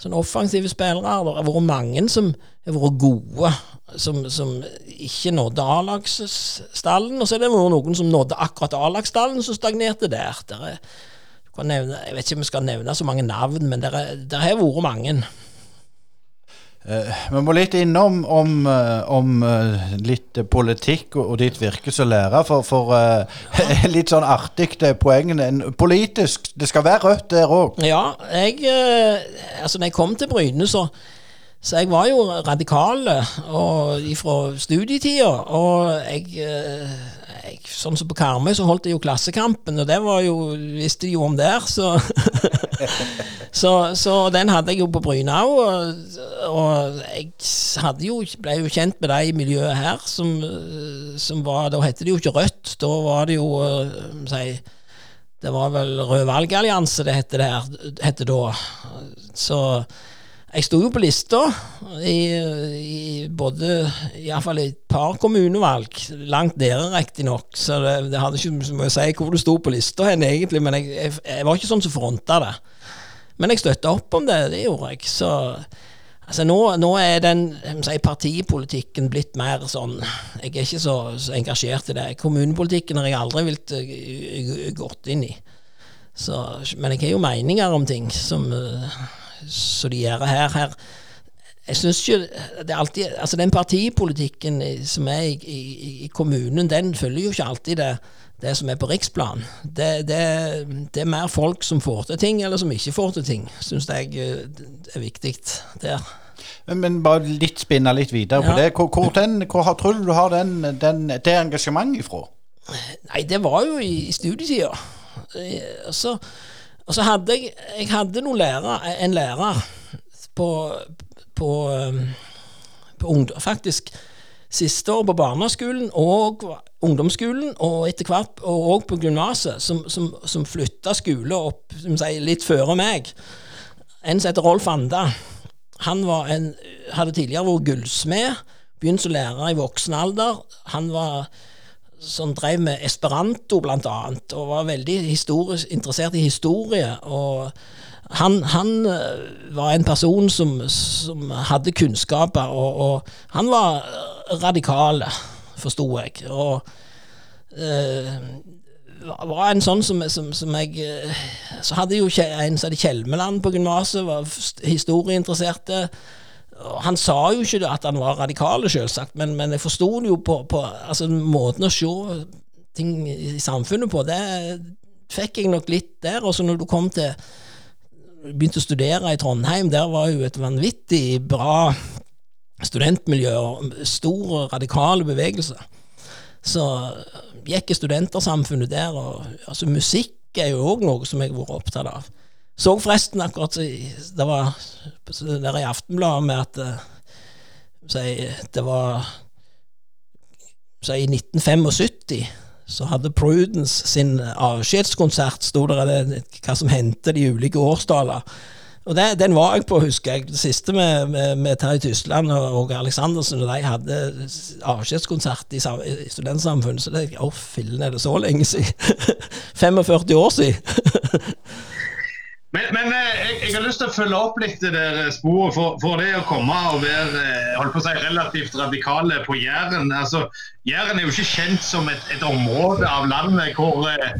Sånne offensive spillere. Det har vært mange som har vært gode, som, som ikke nådde A-lagsstallen. Og så er det noen som nådde akkurat A-lagsstallen, som stagnerte der. der er, nevne, jeg vet ikke om vi skal nevne så mange navn, men det har vært mange. Uh, vi må litt innom om, uh, om uh, litt politikk og, ditt virke som lærer. For, for litt sånn artig det poenget. Politisk, det skal være rødt der òg. Ja, jeg Altså, når jeg kom til Bryne, så så jeg var jo radikal fra studietida, og jeg, jeg, Sånn som på Karmøy, så holdt jeg jo Klassekampen, og det var jo, visste de jo om der, så Så, så, den hadde jeg jo på Bryna òg, og, og, jeg jo, ble jo kjent med de i miljøet her, som, som, var Da het det jo ikke Rødt, da var det jo si, Det var vel Rød valgallianse det het det her, het da. Så jeg sto jo på lista i, i både Iallfall et par kommunevalg, langt nede riktignok, så det, det, hadde ikke så mye å si hvor du sto på lista hen, egentlig, men jeg, jeg, jeg var ikke sånn som fronta det. Men jeg støtta opp om det, det gjorde jeg. Så altså nå, nå er den si, partipolitikken blitt mer sånn Jeg er ikke så, så, engasjert i det. Kommunepolitikken har jeg aldri vilt uh, gått inn i. Så, men jeg har jo meninger om ting som, uh, som de gjør her. her jeg synes ikke det er alltid, altså Den partipolitikken som er i, i, i kommunen, den følger jo ikke alltid det det som er på riksplan. Det, det, det, er mer folk som får til ting, eller som ikke får til ting, syns jeg eh, er viktig der. Men, bare litt spinne litt videre ja. på det. Hvor, hvor, den, hvor tror du du har den, den, det engasjementet ifra? Nei, det var jo i studietida. altså og så, og så hadde jeg, jeg hadde noen lærer, en lærer på, på, eh, på ungdom, faktisk siste år på barneskolen og ungdomsskolen, og etter hvert og på gymnaset, som, som, som flytta skole opp sier, litt før meg. En som heter Rolf Anda. Han en, hadde tidligere vært gullsmed, begynt som lærer i voksen alder. Han var som drev med esperanto, blant annet, og var veldig interessert i historie. og han, han, var en person som, som hadde kunnskaper, og, og han var radikal, forsto jeg. Og øh, var en sånn som, som, som jeg uh, Så hadde jo en som het Kjelmeland på gymnaset, var historieinteresserte. Han sa jo ikke at han var radikal, selvsagt, men, men jeg forsto det jo på, på altså, måten å se ting i samfunnet på. Det fikk jeg nok litt der. Og så når du kom til begynte å studere i Trondheim, der var jo et vanvittig bra studentmiljø og stor, radikale bevegelse. Så gikk i studentersamfunnet der, og altså, musikk er jo òg noe som jeg har vært opptatt av. Så forresten akkurat Det var der i Aftenbladet med at si, det var I 1975 så hadde Prudence sin avskjedskonsert, sto det hva som hendte de ulike årsdaler. Og det, Den var jeg på, husker jeg. Det siste med, med, med Terje Tysland og, og Aleksandersen og de hadde avskjedskonsert i, i Studentsamfunnet. Så det Å, fillen, er det så lenge siden? 45 år siden! Men, men eh, jeg, jeg, har lyst til å følge opp litt det der sporet. For, for det å komme og være eh, holdt på å si, relativt radikale på Jæren altså, Jæren er jo ikke kjent som et, et område av landet hvor eh,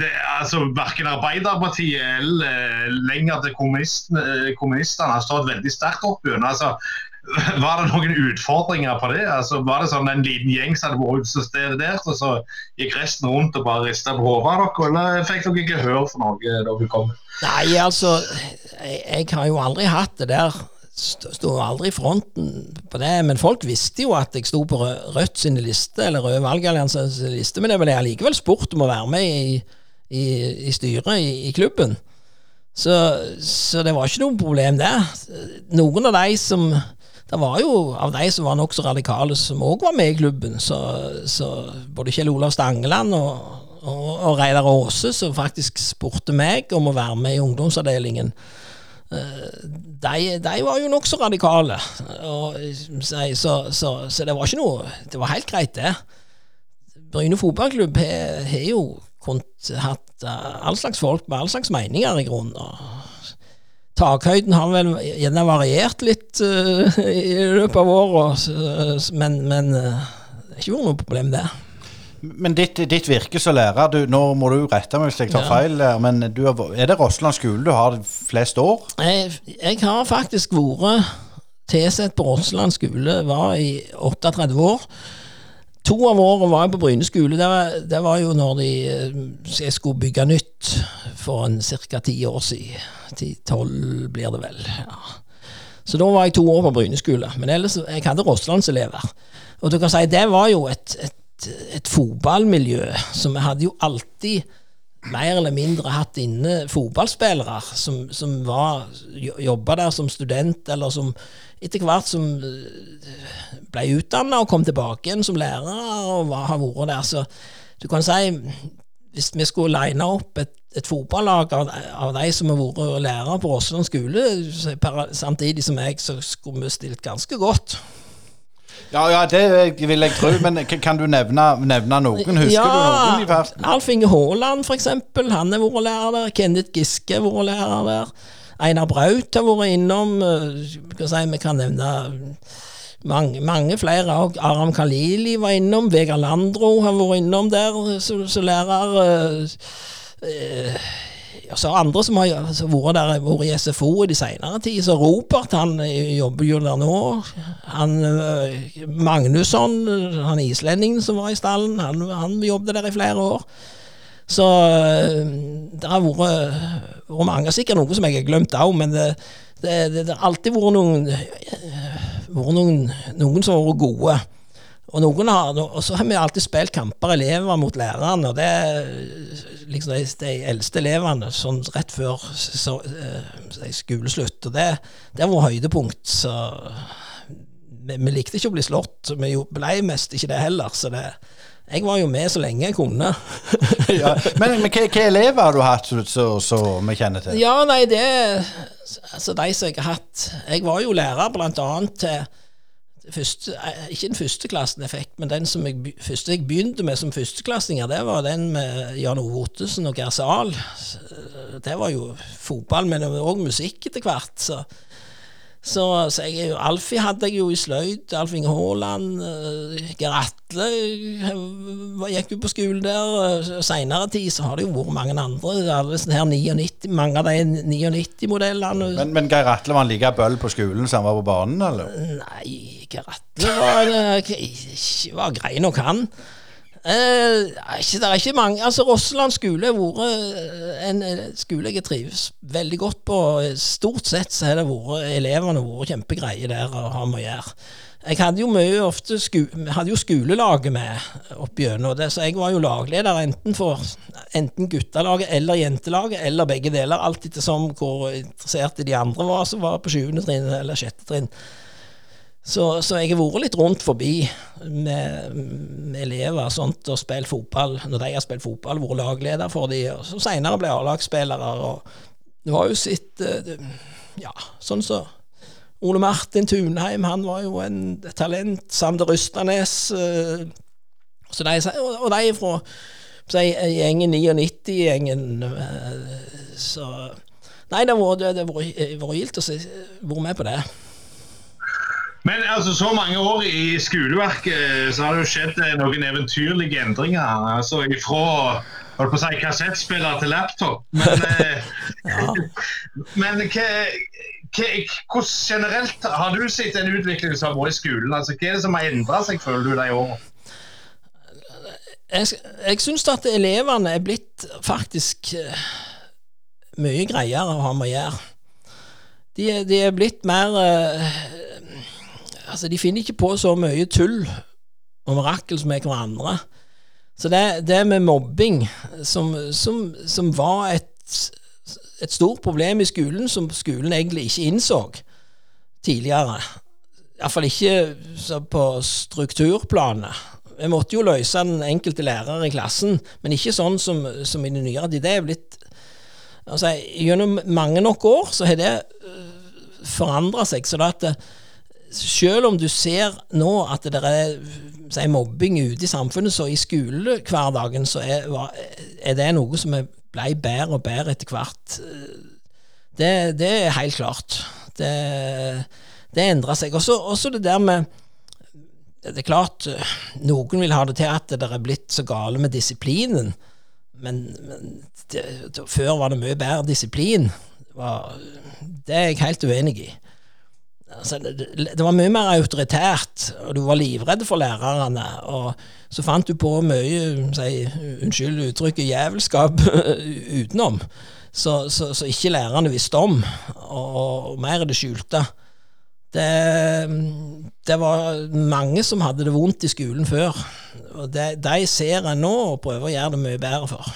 det, altså, Verken Arbeiderpartiet eller lenger til kommunistene, kommunistene har stått veldig sterkt opp. Altså, var det noen utfordringer på det? Altså, var det sånn en liten gjeng som hadde vært stedet der, og så gikk resten rundt og bare rista på hodet av dere? Eller fikk dere ikke høre for noe da dere kom? Nei, altså, jeg, jeg har jo aldri hatt det der. Sto aldri i fronten på det, men folk visste jo at jeg sto på Rødt sine liste, eller Røde valgalliansens liste, men jeg ble allikevel spurt om å være med i, i, i styret i, i klubben. Så, så, det var ikke noe problem der. Noen av de som det var jo av de som var nokså radikale, som òg var med i klubben. Så, så både Kjell Olav Stangeland og, og, og Reidar Aase, som faktisk spurte meg om å være med i ungdomsavdelingen, eh, de, de var jo nokså radikale. Og, så, så, så, det var ikke noe Det var helt greit, det. Bryne fotballklubb har jo hatt all slags folk med all slags meninger, i grunnen. Takhøyden har vel gjerne variert litt uh, i løpet av året, men, men uh, det er ikke vært noe problem, det. Men ditt, ditt, virke som lærer, du, nå må du rette meg hvis jeg tar ja. feil, men du, er det Rossland skole du har flest år? Jeg, jeg har faktisk vært tilsatt på Rossland skole, var i 38 år. To av årene var jeg på Bryne skole. Det var, var jo når de, eh, jeg skulle bygge nytt for ca. ti år siden. Ti-tolv blir det vel. ja. Så da var jeg to år på Bryne skole. Men ellers, jeg hadde Rosslandselever. Og du kan si det var jo et, et, et fotballmiljø. Så vi hadde jo alltid mer eller mindre hatt inne fotballspillere som, som jobba der som student, eller som etter hvert som eh, ble utdanna og kom tilbake igjen som lærere og var, har vært der. Så du kan si hvis vi skulle line opp et, et fotballag av, av, de som har vært lærere på Rosseland skole, samtidig som jeg, så skulle vi stilt ganske godt. Ja, ja, det vil jeg tro, men kan du nevne, nevne noen? Husker ja, du noen i verden? Alf Inge Haaland, for eksempel. Han har vært lærer der. Kenneth Giske har vært lærer der. Einar Braut har vært innom. Skal si, vi kan nevne mange, mange flere òg. Aram Khalili var innom. Vegard Landro har vært innom der som lærer. Eh, eh, så andre som har vært der, vært i SFO i de senere tid. Så Robert han jobber jo der nå. Han Magnusson, han islendingen som var i stallen, han, han jobbet der i flere år. Så det har vært, vært mange. Sikkert noe som jeg har glemt òg, men det, det, det, det, har alltid vært noen vært noen, noen som har vært gode. Og, noen har, og så har vi alltid spilt kamper elever mot lærerne, og det liksom de, de eldste elevene sånn rett før så, så, skoleslutt. Og det, det var høydepunkt. Så vi, vi, likte ikke å bli slått. Vi ble mest ikke det heller. så det jeg var jo med så lenge jeg kunne. ja, men, men hvilke elever har du hatt som vi kjenner til? Ja, nei, det Altså, de som jeg har hatt Jeg var jo lærer blant annet til første, eh, ikke den første klassen jeg fikk, men den som jeg, første jeg begynte med som førsteklassinger, det var den med Jan Ove Ottesen og Geir Zahl. Det var jo fotball, men òg musikk etter hvert. Så så, så jeg, Alfie hadde jeg jo i sløyd. Alf Inge Haaland. Uh, Geir Atle uh, gikk jo på skole der. Seinere tid så har det jo vært mange andre. Alle sånne her 99, mange av de 99-modellene. Men, men Geir Atle var han like bøll på skolen som han var på banen, eller? Nei, Geir Atle var, var grei nok, han. Eh, ikke, det er ikke mange altså Rosseland skole har vært eh, en skole jeg trives veldig godt på. Stort sett så har det vært elevene vært kjempegreie der og har med å gjøre. Jeg hadde jo mye ofte sku, hadde jo skolelaget med opp gjennom det, så jeg var jo lagleder enten for enten guttelaget eller jentelaget, eller begge deler, alt ettersom hvor interesserte de andre var som var på sjuende trinn eller sjette trinn. Så, så, jeg har vært litt rundt forbi med, med elever sånt, og spilt fotball når de har spilt fotball, vært lagleder for dem, og så senere ble A-lagsspillere. Du har jo sett eh, Ja, sånn så Ole Martin Tunheim, han var jo en talent. Sander Rystanes. Eh, så de, og de fra gjengen 99-gjengen, eh, så Nei, det har vært gildt å være med på det. Men altså, så mange år i skoleverket så har det jo skjedd eh, noen eventyrlige endringer. altså ifra holdt på å si, kassettspiller til laptop. Men, ja. men hva, hva, hvordan generelt har du sett en utvikling som har vært i skolen? Altså, Hva er det som har endra seg, føler du, de årene? Jeg, jeg syns at elevene er blitt faktisk eh, mye greiere å ha med å gjøre. De, de er blitt mer eh, Altså, de finner ikke på så mye tull og mirakels med hverandre. Så det, det med mobbing, som, som, som var et, et stort problem i skolen, som skolen egentlig ikke innså tidligere Iallfall ikke på strukturplanet. Vi måtte jo løse den enkelte lærer i klassen, men ikke sånn som, som i det nyere. Det er blitt altså, Gjennom mange nok år så har det forandra seg. så det at det, selv om du ser nå at det er si, mobbing ute i samfunnet, så i skolehverdagen så er, er det noe som ble bedre og bedre etter hvert. Det, det er helt klart. Det, det endrer seg. Også, også, det der med Det er klart, noen vil ha det til at det er blitt så gale med disiplinen, men, men det, før var det mye bedre disiplin. Det er jeg helt uenig i. Altså, det, det var mye mer autoritært, og du var livredd for lærerne. Og så fant du på mye si, unnskyld uttrykket jævelskap utenom, så, så, så ikke lærerne visste om, og, og mer det skjulte. Det, det var mange som hadde det vondt i skolen før, og det, de ser jeg nå og prøver å gjøre det mye bedre for.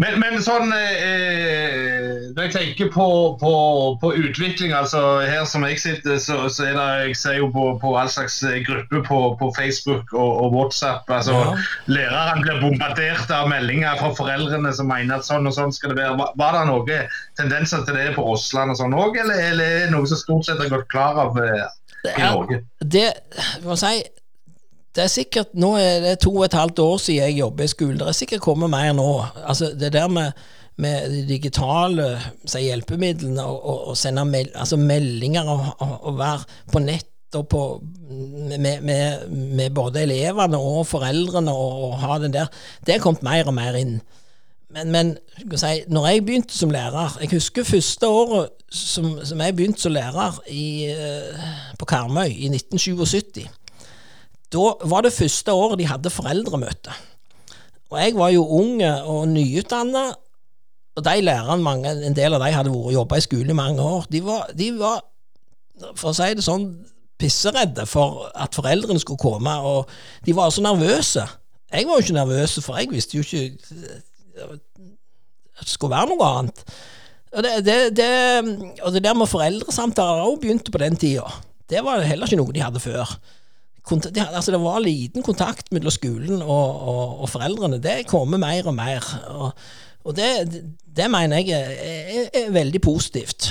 Men, men sånn eh, Når jeg tenker på, på, på utvikling, altså her som jeg sitter, så, så er det Jeg ser jo på, på all slags grupper på, på Facebook og, og WhatsApp. altså Ja. Læreren blir bombardert av meldinger fra foreldrene som mener at sånn og sånn skal det være. Var, var det noen tendenser til det på Åsland og sånn òg, eller, eller er det noe som stort sett har gått klar av eh, i Norge? det, det jeg si, det er sikkert, Nå er det to og et halvt år siden jeg jobber i skolen. Det er sikkert kommet mer nå. Altså Det der med, med de digitale si, hjelpemidlene og, og, og sende mel, altså meldinger og, og, være på nett og på, med, med, med både elevene og foreldrene og, ha den der, det er kommet mer og mer inn. Men, men si, når jeg begynte som lærer Jeg husker første året som, som jeg begynte som lærer i, eh, på Karmøy i 1977. Da var det første året de hadde foreldremøte. Og jeg var jo ung og nyutdanna, og de lærerne, mange, en del av de hadde vært jobba i skole i mange år, de var, de var, for å si det sånn, pisseredde for at foreldrene skulle komme, og de var så nervøse. Jeg var jo ikke nervøs, for jeg visste jo ikke at det skulle være noe annet. Og det, det, det, og det der med foreldresamtaler òg begynte på den tida. Det var heller ikke noe de hadde før. Kont de, altså det var liten kontakt mellom skolen og, og, og foreldrene. Det kommer mer og mer. Og, og det, det mener jeg er, er, er veldig positivt.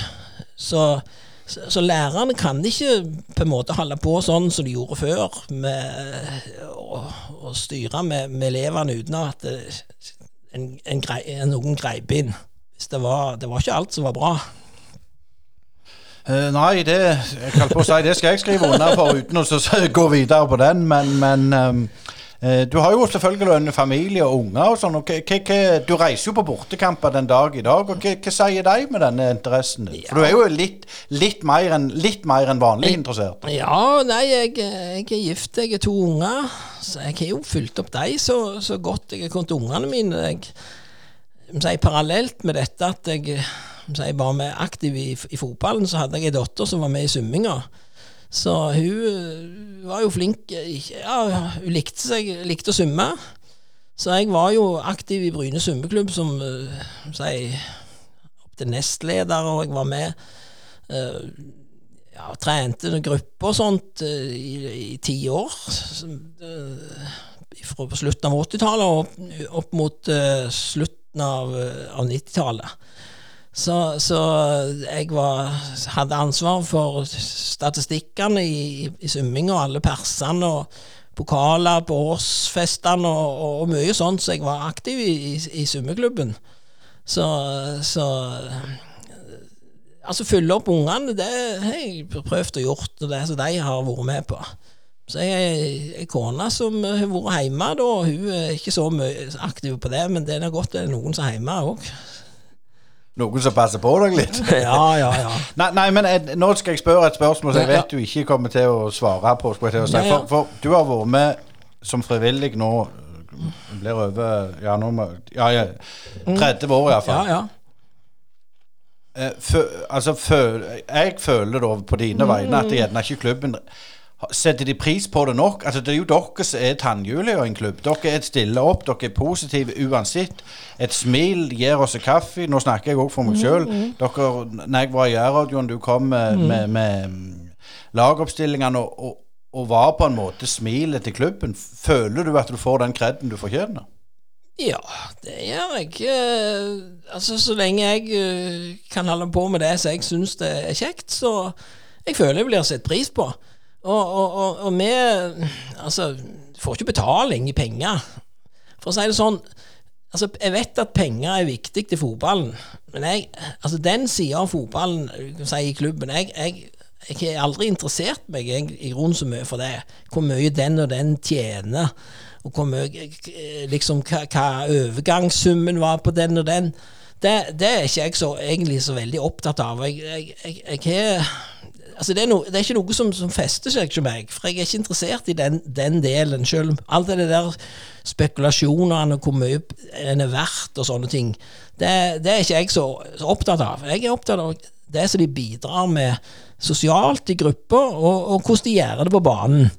Så, så, så lærerne kan ikke på en måte holde på sånn som de gjorde før, med å, å styre med, med elevene uten at det, en, en grei, noen greip inn. Det, var, det var ikke alt som var bra. Eh, nei, det, på si, det skal jeg skrive under for uten å så- så gå videre på den, men, men um, du har jo selvfølgelig en familie og unger og sånn. og Du reiser jo på bortekamper den dag i dag. og Hva, sier de med denne interessen din? For du er jo litt, litt mer enn litt mer enn vanlig interessert. Ja, nei, jeg, jeg er gift, jeg er to unger. Så jeg har jo fulgt opp dem så, så godt jeg har kunnet ungene mine. Jeg, jeg parallelt med dette at jeg, jeg var med aktiv i, i fotballen, så hadde jeg ei datter som var med i svømminga. Så hun øh, var jo flink Ja, hun likte, seg, likte å svømme. Så jeg var jo aktiv i Bryne svømmeklubb som øh, si, opp til nestleder, og jeg var med ja, trente grupper og sånt eh, i, i ti år. eh, Fra slutten av 80-tallet og opp, mot eh, slutten av, eh, av 90-tallet. Så, så jeg var, hadde ansvar for statistikkene i, i svømming og alle persene og pokaler på årsfestene og, og, og mye sånt, så jeg var aktiv i, i, i svømmeklubben. Så, så Altså, fylle opp ungene, det har jeg prøvd å gjort, og det som de har vært med på. Så jeg har ei kone som har vært hjemme, da. Hun er ikke så aktiv på det, men det er godt det er noen som er hjemme òg. Noen som passer på deg litt? Ja, ja, ja. Nei, nei, men jeg, nå skal jeg spørre et spørsmål som jeg vet du ikke kommer til å svare på. Jeg å si. For, for du har vært med som frivillig nå blir over ja, nå må, ja, ja, 30 år iallfall. ja. ja. fø- altså, jeg føler da på dine vegne at gjerne ikke klubben Setter de pris på det nok? Altså Det er jo dere som er tannhjulet i en klubb. Dere er stille opp, dere er positive uansett. Et smil gir oss kaffe. Nå snakker jeg òg for meg sjøl. Når jeg var i Jærradioen, du kom med, med, med mm, lagoppstillingene og, og, og var på en måte smilet til klubben. Føler du at du får den kreden du fortjener? Ja, det gjør jeg. Eh, altså, så lenge jeg eh, kan holde på med det som jeg syns det er kjekt, så jeg føler jeg blir sett pris på. Og, og, og, og vi Altså, får ikke betaling i penger. For å si det sånn Altså, jeg vet at penger er viktig til fotballen, men jeg, altså den sida av fotballen si, i klubben jeg, jeg, jeg har aldri interessert meg jeg, i grunnen så mye for det. Hvor mye den og den tjener, og hvor mye eh, liksom, hva, hva overgangssummen var på den og den. Det, det er ikke jeg så, egentlig så veldig opptatt av. Jeg, jeg, Altså det, er no, det er ikke noe som, som fester seg hos meg, for jeg er ikke interessert i den, den delen. Selv alt det der spekulasjonene og hvor mye en er verdt og sånne ting, det, det er ikke jeg så, så opptatt av. Jeg er opptatt av det som de bidrar med sosialt i grupper, og, og hvordan de gjør det på banen.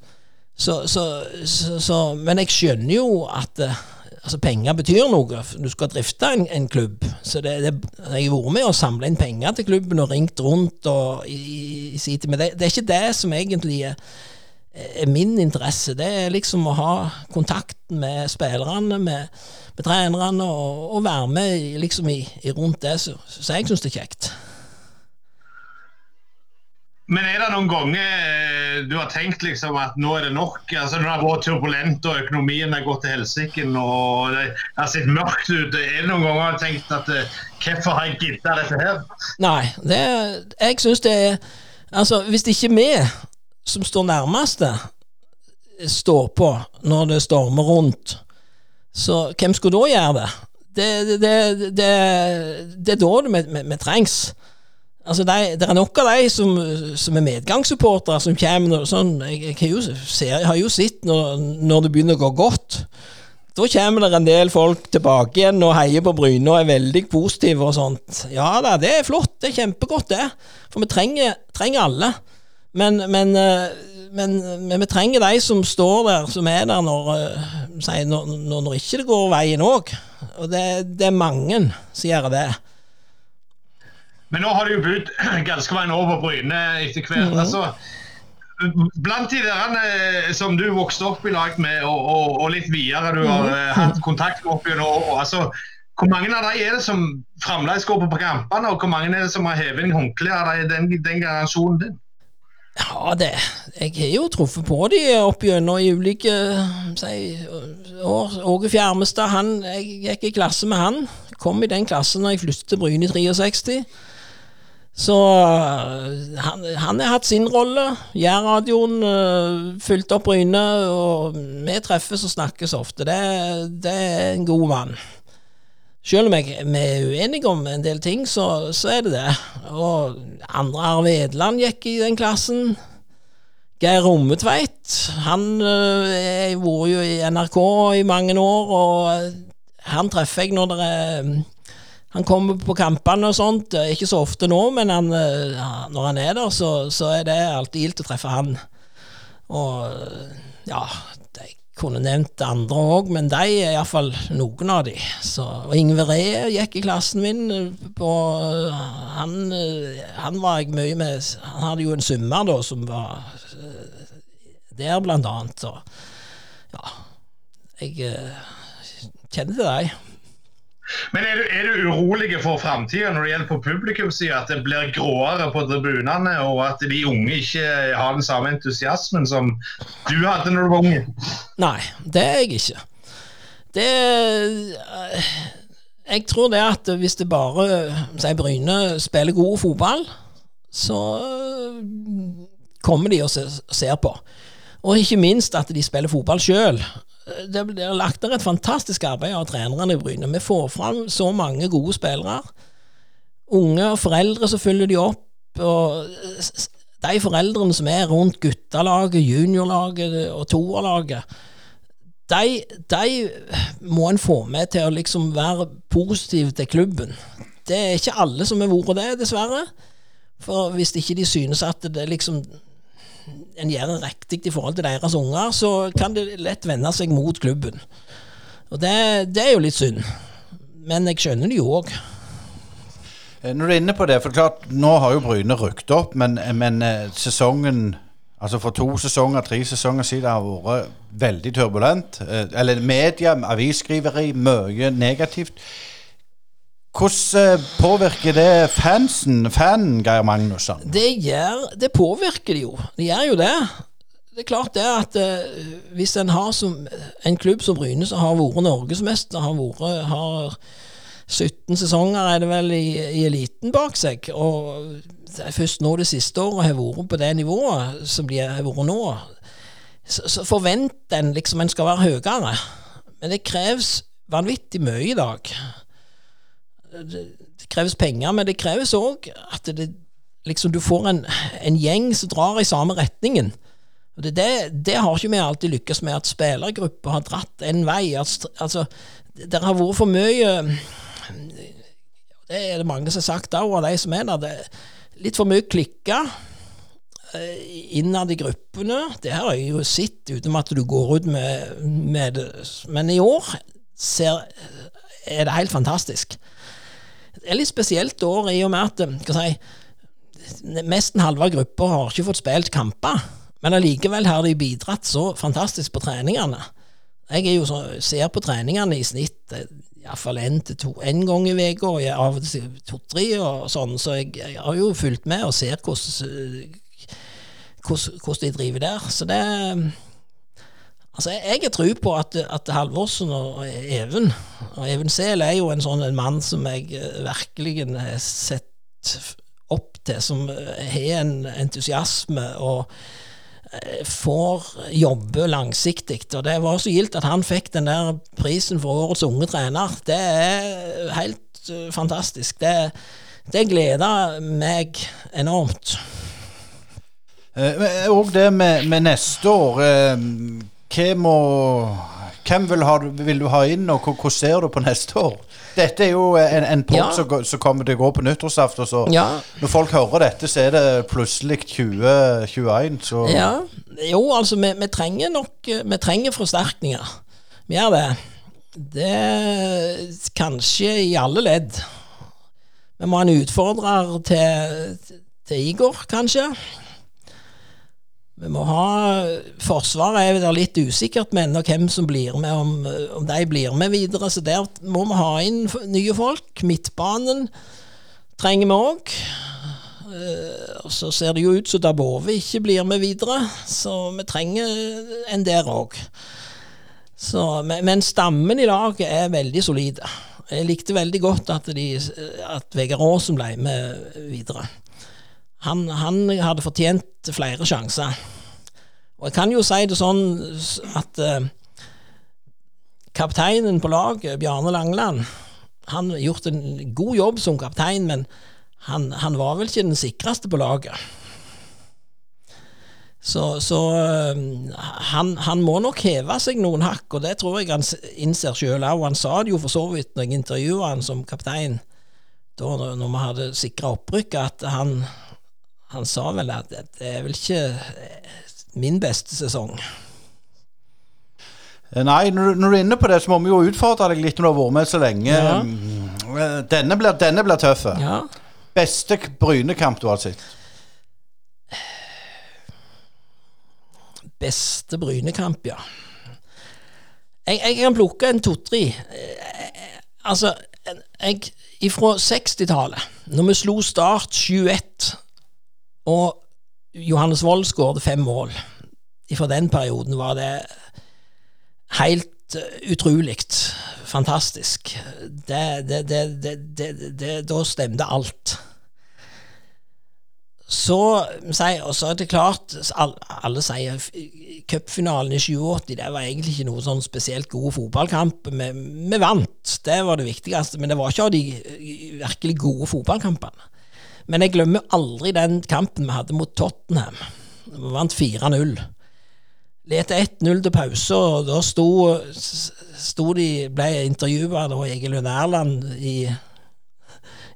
Så, så, så, så, men jeg skjønner jo at eh, altså penger betyr noe. Du skal drifte en, en klubb. Så det, det, jeg har vært med å samle inn penger til klubben og ringt rundt og i, i. Men det, det er ikke det som egentlig er, er min interesse. Det er liksom å ha kontakten med spillerne, med, med trenerne, og, og være med liksom i rundt det. Så, så jeg syns det er kjekt. Men er det noen ganger eh, du har tenkt liksom at nå er det nok? Altså Når det har vært turbulent og økonomien har gått til helsike og det har sett mørkt ut, er det noen ganger du har tenkt at eh, hvorfor har jeg gidda dette her? Nei, det, jeg syns det er Altså, hvis det ikke vi som står nærmeste, står på når det stormer rundt, så hvem skulle da gjøre det? Det, er da det vi, vi trengs. Altså, de, Det er nok av de som, som er medgangssupportere, som kommer sånn. Jeg, jeg, jo, jeg har jo sett når, når det begynner å gå godt. Da kommer det en del folk tilbake igjen og heier på Bryne og er veldig positive og sånt. Ja da, det er flott. Det er kjempegodt, det. For vi trenger, trenger alle. Men, men, eh, men, men vi trenger de som står der, som er der når, eh, når, når ikke det går veien òg. Og det, det er mange som gjør det. Men nå har det jo budt ganske veien over Bryne etter hvert. altså Blant de der eh, som du vokste opp i lag med, og, og, og litt videre du har mm. hatt kontakt med opp gjennom altså, hvor mange av de er det som fremdeles går på kampene, og hvor mange er det som har hevet inn håndkleet av den, den generasjonen din? Ja, det Jeg har jo truffet på de opp gjennom i ulike si, år. Åge Fjermestad, han, jeg gikk i klasse med han. Kom i den klassen når jeg flyttet til Bryne i 63. Så øh, han, han har hatt sin rolle. Jærradioen uh, fylte opp Bryne, og vi treffes og snakkes ofte. Det, det er en god mann. Selv om jeg, vi er uenige om en del ting, så, så er det det. Og andre Arve Edland gikk i den klassen. Geir Rommetveit, han har uh, vært jo i NRK i mange år, og han treffer jeg når det er han kommer på kampene og sånt, er ikke så ofte nå, men han, øh, når han er der, så, så er det alltid gildt å treffe han. Og øh, ja, jeg kunne nevnt andre òg, men de er iallfall noen av de. Så, og Ingve Ree gikk i klassen min. På, han, han var jeg mye med Han hadde jo en summer da som var der, blant annet. Så ja, jeg kjenner til dem. Men er du, er du urolig for framtida når det gjelder på publikumssida? At det blir gråere på tribunene, og at de unge ikke har den samme entusiasmen som du hadde når du var unge? Nei, det er jeg ikke. Det jeg tror det at hvis det bare sier Bryne spiller god fotball, så kommer de og ser på. Og ikke minst at de spiller fotball sjøl. Det blir lagt der et fantastisk arbeid av trenerne i Bryne. Vi får fram så mange gode spillere. Unge og foreldre som følger de opp. og De foreldrene som er rundt guttelaget, juniorlaget og toerlaget, de, de må en få med til å liksom være positiv til klubben. Det er ikke alle som har vært det, dessverre. For hvis ikke de synes at det liksom en gjør det riktig i forhold til deres unger, så kan det lett vende seg mot klubben. Og det, det er jo litt synd. Men jeg skjønner det jo òg. Eh, Når du er inne på det, for klart, nå har jo Bryne rykket opp, men, men eh, sesongen Altså For to sesonger, tre sesonger siden har vært veldig turbulent. Eh, Eller media, avisskriveri, mye negativt. Hvordan eh, påvirker det fansen, fanen, Geir Magnusson? Det, gjør, det påvirker det jo. Det gjør jo det. Det er klart det at eh, hvis en har som, en klubb som Bryne som har vært norgesmester, har vært har 17 sesonger er det vel i, i eliten bak seg, og det er først nå det siste året har vært på det nivået som de har vært nå, så, så forventer en liksom en skal være høyere. Men det kreves vanvittig mye i dag. Det, kreves penger, men det kreves òg at det, liksom du får en, en gjeng som drar i samme retningen. Det, det, har ikke vi alltid lykkes med, at spillergrupper har dratt en vei. Altså, det har vært for mye Det er det mange som har sagt òg, av de som er der. Er litt for mye klikka innad i gruppene. Det har jeg jo sett, uten at du går ut med, med det. Men i år ser, er det helt fantastisk. Det er litt spesielt år i og med at hva si, nesten halve gruppa har ikke fått spilt kamper. Men allikevel har de bidratt så fantastisk på treningene. Jeg så, ser på treningene i snitt iallfall én til to en gang i uka, og av og til to-tre og sånn, så jeg, jeg, har jo fulgt med og ser hvordan, hvordan, hvordan de driver der. Så det Altså, jeg har tro på at, at Halvorsen og Even Og Even Sehl er jo en sånn en mann som jeg virkelig har sett opp til, som har en entusiasme og får jobbe langsiktig. Og det var så gildt at han fikk den der prisen for årets unge trener. Det er helt fantastisk. Det, det gleder meg enormt. Eh, og det med, med neste år eh, må, hvem vil, ha, vil, du ha inn, og hvordan ser du på neste år? Dette er jo en, en pott Ja. som, som kommer til å gå på nyttårsaften. Så Ja. når folk hører dette, så er det plutselig 2021. Så Ja, jo, altså, vi, vi trenger nok Vi trenger forsterkninger. Vi gjør det. Det Kanskje i alle ledd. Vi må ha en utfordrer til, til Igor, kanskje. Vi må ha Forsvaret er det litt usikkert med ennå hvem som blir med, om, om de blir med videre. Så der må vi ha inn nye folk. Midtbanen trenger vi òg. Så ser det jo ut som Dabove ikke blir med videre, så vi trenger en der òg. Men, men stammen i laget er veldig solide. Jeg likte veldig godt at, at Vegard Aasen ble med videre. Han, han hadde fortjent flere sjanser. Og jeg kan jo si det sånn at eh, kapteinen på laget, Bjarne Langeland, han har gjort en god jobb som kaptein, men han, han var vel ikke den sikreste på laget. Så, så øh, han, han må nok heve seg noen hakk, og det tror jeg han innser sjøl òg. Han sa det jo for så vidt når jeg intervjua han som kaptein, da når vi hadde sikra opprykket, at han, han sa vel at det, er vel ikke eh, min beste sesong. Eh, Nei, når, du- når du er inne på det, så må vi jo utfordre deg litt når du har vært med så lenge. Ja. Mm, eh, Denne blir, denne blir tøff. Ja. Beste Brynekamp du har sett? Beste Brynekamp, ja. Jeg, jeg kan plukke en to-tre. Altså, jeg Ifra 60-tallet, når vi slo Start 7-1, og Johannes Wold skåret fem mål Fra den perioden var det helt utrolig. Fantastisk. Det, det, det, da stemte alt. Så, og så er det klart, alle sier cupfinalen i 87 det var egentlig ikke noe sånn spesielt god fotballkamp. Vi, vi, vant, det var det viktigste, men det var ikke av de virkelig gode fotballkampene. Men jeg glemmer aldri den kampen vi hadde mot Tottenham. Vi vant 4-0. Lette 1-0 til pause, og da sto, sto de, ble intervjua av Egil Lund Erland i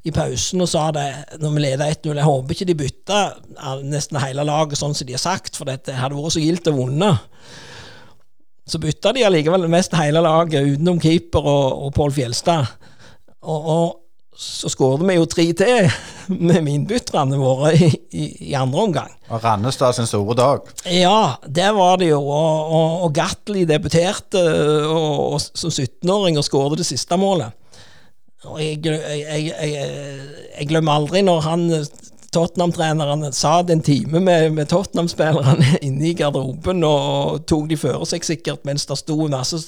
i pausen og sa det når vi leda 1-0. Jeg håper ikke de bytta nesten hele laget sånn som de har sagt, for dette hadde vært så gildt å vinne. Så bytta de allikevel mest hele laget, utenom keeper og, og Pål Fjelstad. Og, og, så skåret vi jo tre til med innbytterne våre i, i, i, andre omgang. Og Rannestad sin store dag. Ja, det var det jo. Og, og, og Gatli debuterte og, som 17-åring og skåret det siste målet. Og jeg, jeg, jeg, jeg, glemmer aldri når han Tottenham-treneren satt en time med, med Tottenham-spillerne inne i garderoben og tok de føre seg sikkert, mens det sto masse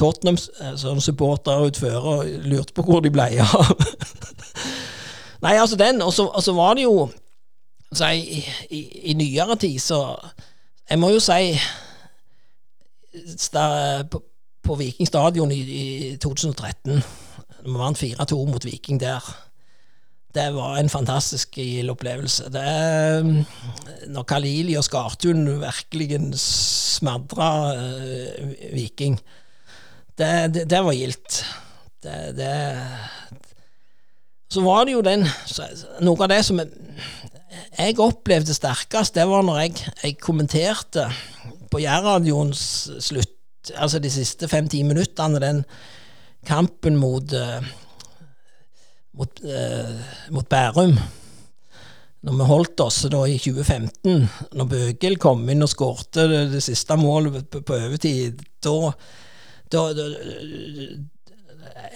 Tottenham-supportere eh, utfor og lurte på hvor de ble av. Nei, altså den, og så var det jo så i, i, i, nyere tid, så Jeg må jo si på, på Viking stadion i, i 2013 vi vant 4-2 mot Viking der. Det var en fantastisk opplevelse. Det, når Kalili og Skartun virkelig smadra uh, Viking, det, det, det, var gildt. Så var det jo den Noe av det som jeg opplevde sterkest, det var når jeg, jeg kommenterte på Jærradioens slutt, altså de siste fem-ti minuttene, den kampen mot, uh, mot, eh, mot, Bærum. Når vi holdt oss da i 2015, når Bøgel kom inn og skårte det, det, siste målet på, på overtid, da,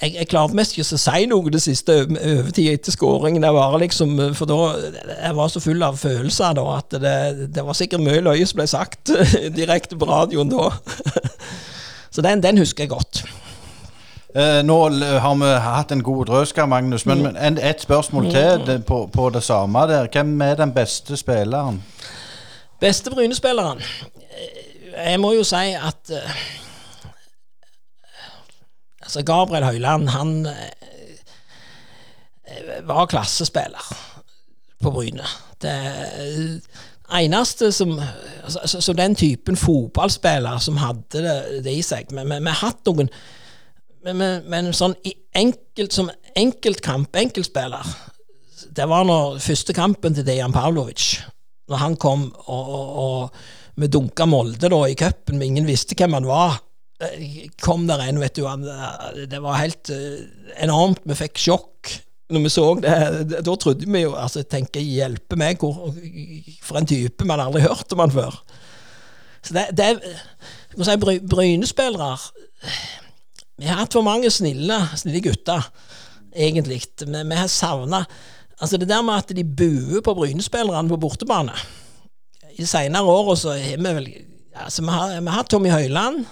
jeg, jeg klarte mest ikke å si noe det siste overtida etter skåringen. Liksom, for da jeg var så full av følelser da, at det, det var sikkert mye løye som ble sagt direkte på radioen da. Så den, den husker jeg godt. Eh, nå har vi hatt en god drøsker, Magnus, men, men et spørsmål til det, på, på, det samme der. Hvem er den beste spilleren? Beste Bryne-spilleren? Eh, jeg må jo si at uh, Altså, Gabriel Høyland, han uh, var klassespiller på Bryne. Det eneste som altså, Så den typen fotballspiller som hadde det, det i seg Vi har hatt noen men, men, men sånn enkelt, som enkeltkamp, enkeltspiller Det var når første kampen til Dejan Pavlovic. Når han kom og, vi dunka Molde da i cupen, ingen visste hvem han var. Eh, kom der en, vet du. Han, eh, det var helt uh, enormt. Vi fikk sjokk når vi så det. Da trodde vi jo altså, tenker, Hjelpe meg, hvor, for en type. Hadde aldri hørt om han før. Så det, det må vi har hatt for mange snille, snille gutter, egentlig. Vi, vi har savna Altså, det der med at de buer på Bryne-spillerne på bortebane I de seinere åra så har vi vel Altså, vi har, vi har Tommy Høiland.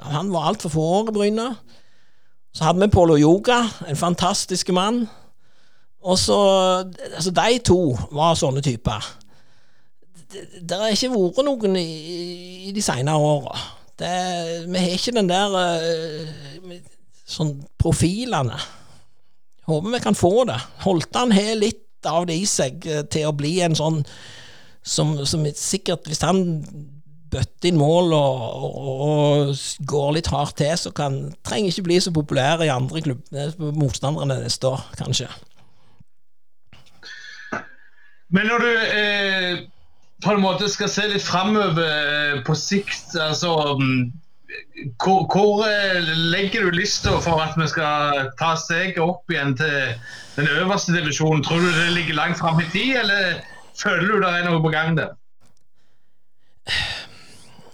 Han var altfor få år i Bryne. Så hadde vi Polo Yoga, en fantastisk mann. Og så Altså, de to var sånne typer. Det, det har ikke vært noen i, i de seinere åra. Det, vi har ikke den der uh, sånn profilene. Håper vi kan få det. Holtan har litt av det i seg uh, til å bli en sånn som, som sikkert, hvis han bøtter inn mål og, og, og, går litt hardt til, så kan, trenger ikke bli så populær i andre klubber, motstanderne neste år, kanskje. Men når du eh på en måte skal se litt framover eh, på sikt, altså mm, hvor, hvor eh, legger du lista for at vi skal ta steget opp igjen til den øverste divisjonen? Tror du det ligger langt fram i tid, eller føler du det er noe på gang der?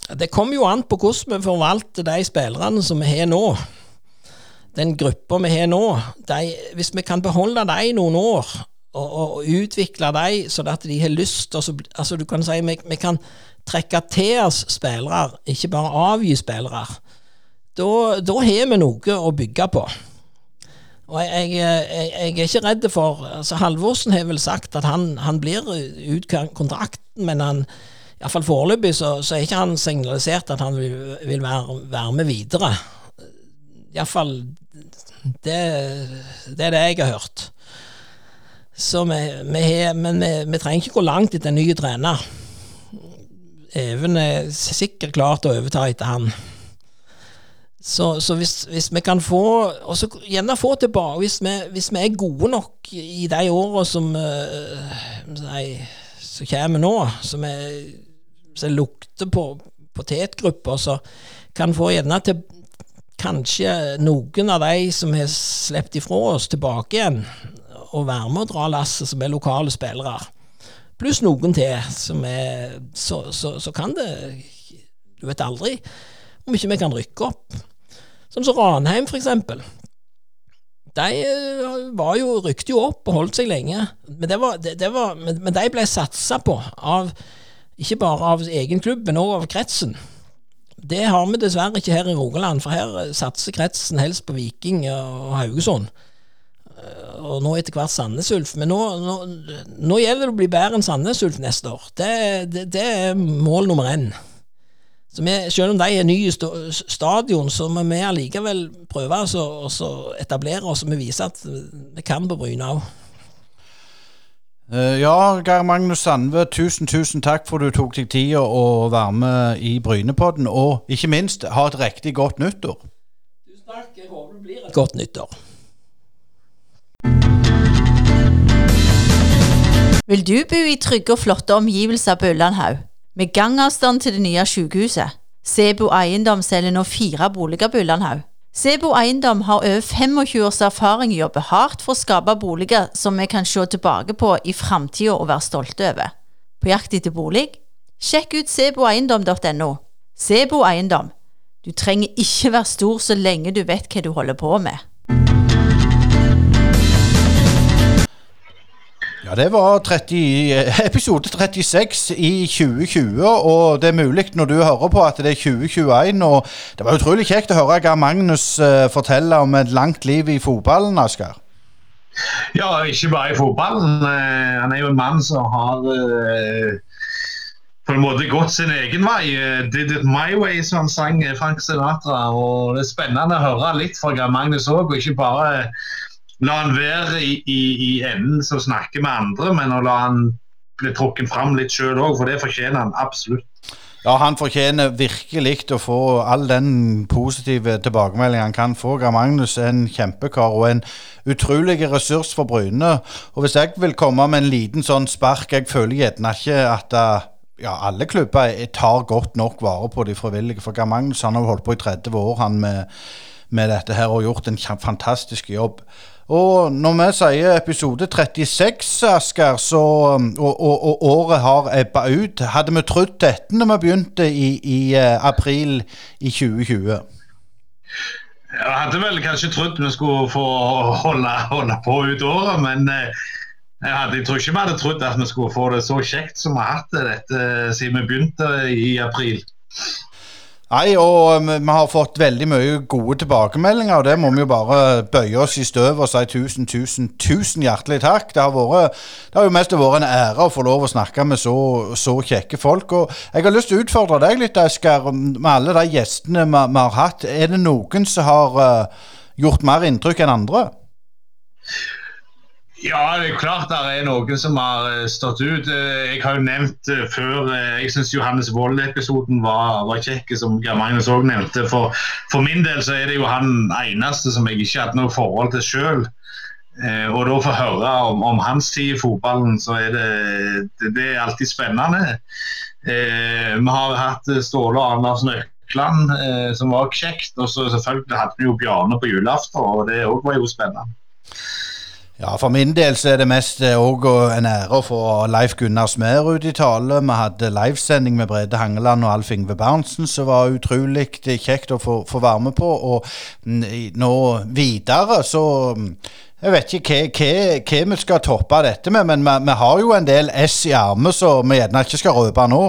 Det kommer jo an på hvordan vi forvalter de spillerne som vi har nå. Den gruppa vi har nå. De, hvis vi kan beholde dem noen år, og, og, utvikle dem sånn at de har lyst Og altså, altså, Du kan si vi, vi kan trekke til oss spillere, ikke bare avgi spillere, da, har vi noe å bygge på. Og jeg, jeg, jeg, er ikke redd for altså Halvorsen har vel sagt at han, han blir ut kontrakten, men han iallfall foreløpig så, så er ikke han signalisert at han vil, vil være, være, med videre. Iallfall det, det er det jeg har hørt. Så vi, vi men vi, vi, trenger ikke gå langt etter en ny trener. Even er sikkert klar til å overta etter han. Så, så hvis, hvis, vi kan få Og så gjerne få tilbake hvis vi, hvis vi, er gode nok i de åra som, nei, som kommer nå, som, er, lukter på potetgrupper, så kan få gjerne til kanskje noen av de som har sluppet ifra oss, tilbake igjen og være med og dra lasset, som er lokale spillere. Pluss noen til, som er så, så, så kan det Du vet aldri om ikke vi kan rykke opp. Som så Ranheim, for eksempel. De eh, var jo, rykte jo opp og holdt seg lenge, men, det var, det, det var, men, men de ble satsa på av ikke bare av egen klubb, men også av kretsen. Det har vi dessverre ikke her i Rogaland, for her satser kretsen helst på Viking og Haugesund. Eh, og nå etter hvert Sandnes Ulf. Men nå, nå, nå, gjelder det å bli bedre enn Sandnes Ulf neste år. Det, det, det er mål nummer én. Så vi, selv om de er nye stadion, så må vi allikevel prøve å etablere oss og vi viser at vi kan på Bryne òg. Uh, ja, Geir Magnus Sandve, tusen tusen takk for du tok deg tida å være med i Brynepodden. Og ikke minst, ha et riktig godt nyttår. Tusen takk. Jeg håper det blir et godt nyttår. Vil du bo i trygge og flotte omgivelser på Ullandhaug? Med gangavstand til det nye sykehuset. Sebo Eiendom selger nå fire boliger på Ullandhaug. Sebo Eiendom har over 25 års erfaring i å jobbe hardt for å skape boliger som vi kan se tilbake på i framtida og være stolte over. På jakt etter bolig? Sjekk ut seboeiendom.no. Sebo Eiendom. Du trenger ikke være stor så lenge du vet hva du holder på med. Ja, det var 30, episode 36 i 2020, og det er mulig når du hører på at det er 2021. og Det var utrolig kjekt å høre Gar Magnus uh, fortelle om et langt liv i fotballen, Asker. Ja, ikke bare i fotballen. Uh, han er jo en mann som har på en måte gått sin egen vei. 'Did it my way', som han sang Frank Sinatra. og Det er spennende å høre litt fra Gar Magnus òg, og ikke bare la han være i, i, i, enden som snakker med andre, men å la han bli trukket fram litt sjøl òg, for det fortjener han absolutt. Ja, han fortjener virkelig å få all den positive tilbakemeldingen han kan få. Gar Magnus er en kjempekar og en utrolig ressurs for Bryne. Og hvis jeg vil komme med en liten sånn spark Jeg føler gjerne ikke at eh, ja, alle klubber tar godt nok vare på de frivillige. For Gar Magnus han har holdt på i 30 år han med, med dette her og gjort en fantastisk jobb. Og når vi sier episode 36, Asker, så, og, og, og, året har ebba ut Hadde vi trodd dette når vi begynte i, i uh, april i 2020? Jeg hadde vel kanskje trodd vi skulle få holde, holde på ut året, men uh, jeg, hadde, jeg, tror ikke vi hadde trodd at vi skulle få det så kjekt som vi har hatt det dette, siden vi begynte i april. Nei, og um, vi har fått veldig mye gode tilbakemeldinger, og det må vi jo bare bøye oss i støvet og si tusen, tusen, tusen hjertelig takk. Det har, vært, det har jo mest vært en ære å få lov å snakke med så, så kjekke folk. Og jeg har lyst til å utfordre deg litt, Eskar, med alle de gjestene vi, vi, har hatt. Er det noen som har uh, gjort mer inntrykk enn andre? Ja, det er klart det er noen som har eh, stått ut. Eh, jeg har jo nevnt eh, før Jeg syns Johannes Wold-episoden var, var kjekk, som Geir Magnus òg nevnte. For, for, min del så er det jo han eneste som jeg ikke hadde noe forhold til sjøl. Og da få høre om, om, hans tid i fotballen, så er det, det, det er alltid spennende. Vi har hatt Ståle Nøkland, eh, som var kjekt. Og så selvfølgelig hadde vi jo Bjarne på julaften, og det òg var jo spennende. Ja, For min del så er det mest òg eh, en ære å få Leif Gunnar Smerud i tale. Vi hadde livesending med Brede Hangeland og Alf Ingve Berntsen, som var utrolig kjekt å få, få være med på. Og mm, nå videre så mm, jeg vet ikke hva, hva, vi skal toppe dette med, men vi, vi har jo en del S i armen, som vi gjerne ikke skal røpe nå.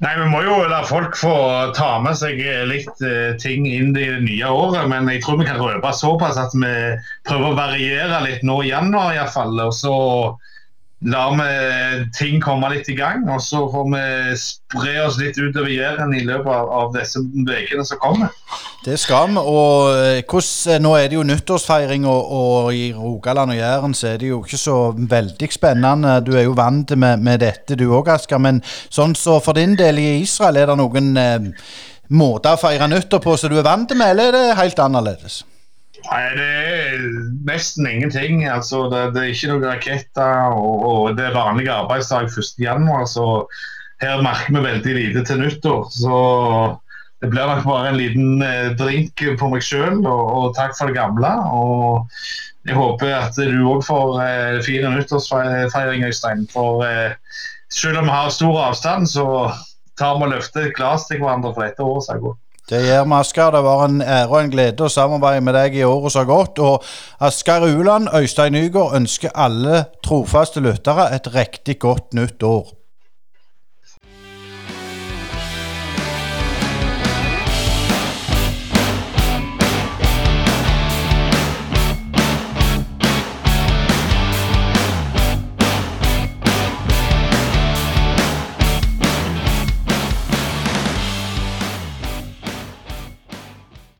Nei, Vi må jo la folk få ta med seg litt uh, ting inn i det nye året. Men jeg tror vi kan røpe såpass at vi prøver å variere litt nå i januar iallfall. Og så lar vi ting komme litt i gang. Og så får vi spre oss litt utover Jæren i løpet av, av disse ukene som kommer. Det skal vi. Og hos, nå er det jo nyttårsfeiring, og, og i Rogaland og Jæren så er det jo ikke så veldig spennende. Du er jo vant med, med dette du òg, Asker. Men sånn så for din del i Israel, er det noen eh, måter å feire nyttår på som du er vant med, eller er det helt annerledes? Nei, Det er nesten ingenting. Altså, det, det, er ikke noen raketter, og, og, det er vanlig arbeidsdag 1.1. Så her merker vi veldig lite til nyttår. Så det blir nok bare en liten eh, drink på meg sjøl, og, og, takk for det gamle. Og jeg håper at du òg får eh, fire nyttårsfeiring, Øystein. For eh, selv om vi har stor avstand, så tar vi og løfter et glass til hverandre for dette året som har gått. Det gjør vi, Asker. Det var en ære og en glede å samarbeide med deg i året som har gått. Og Asker Uland, Øystein Nygaard ønsker alle trofaste lyttere et riktig godt nytt år.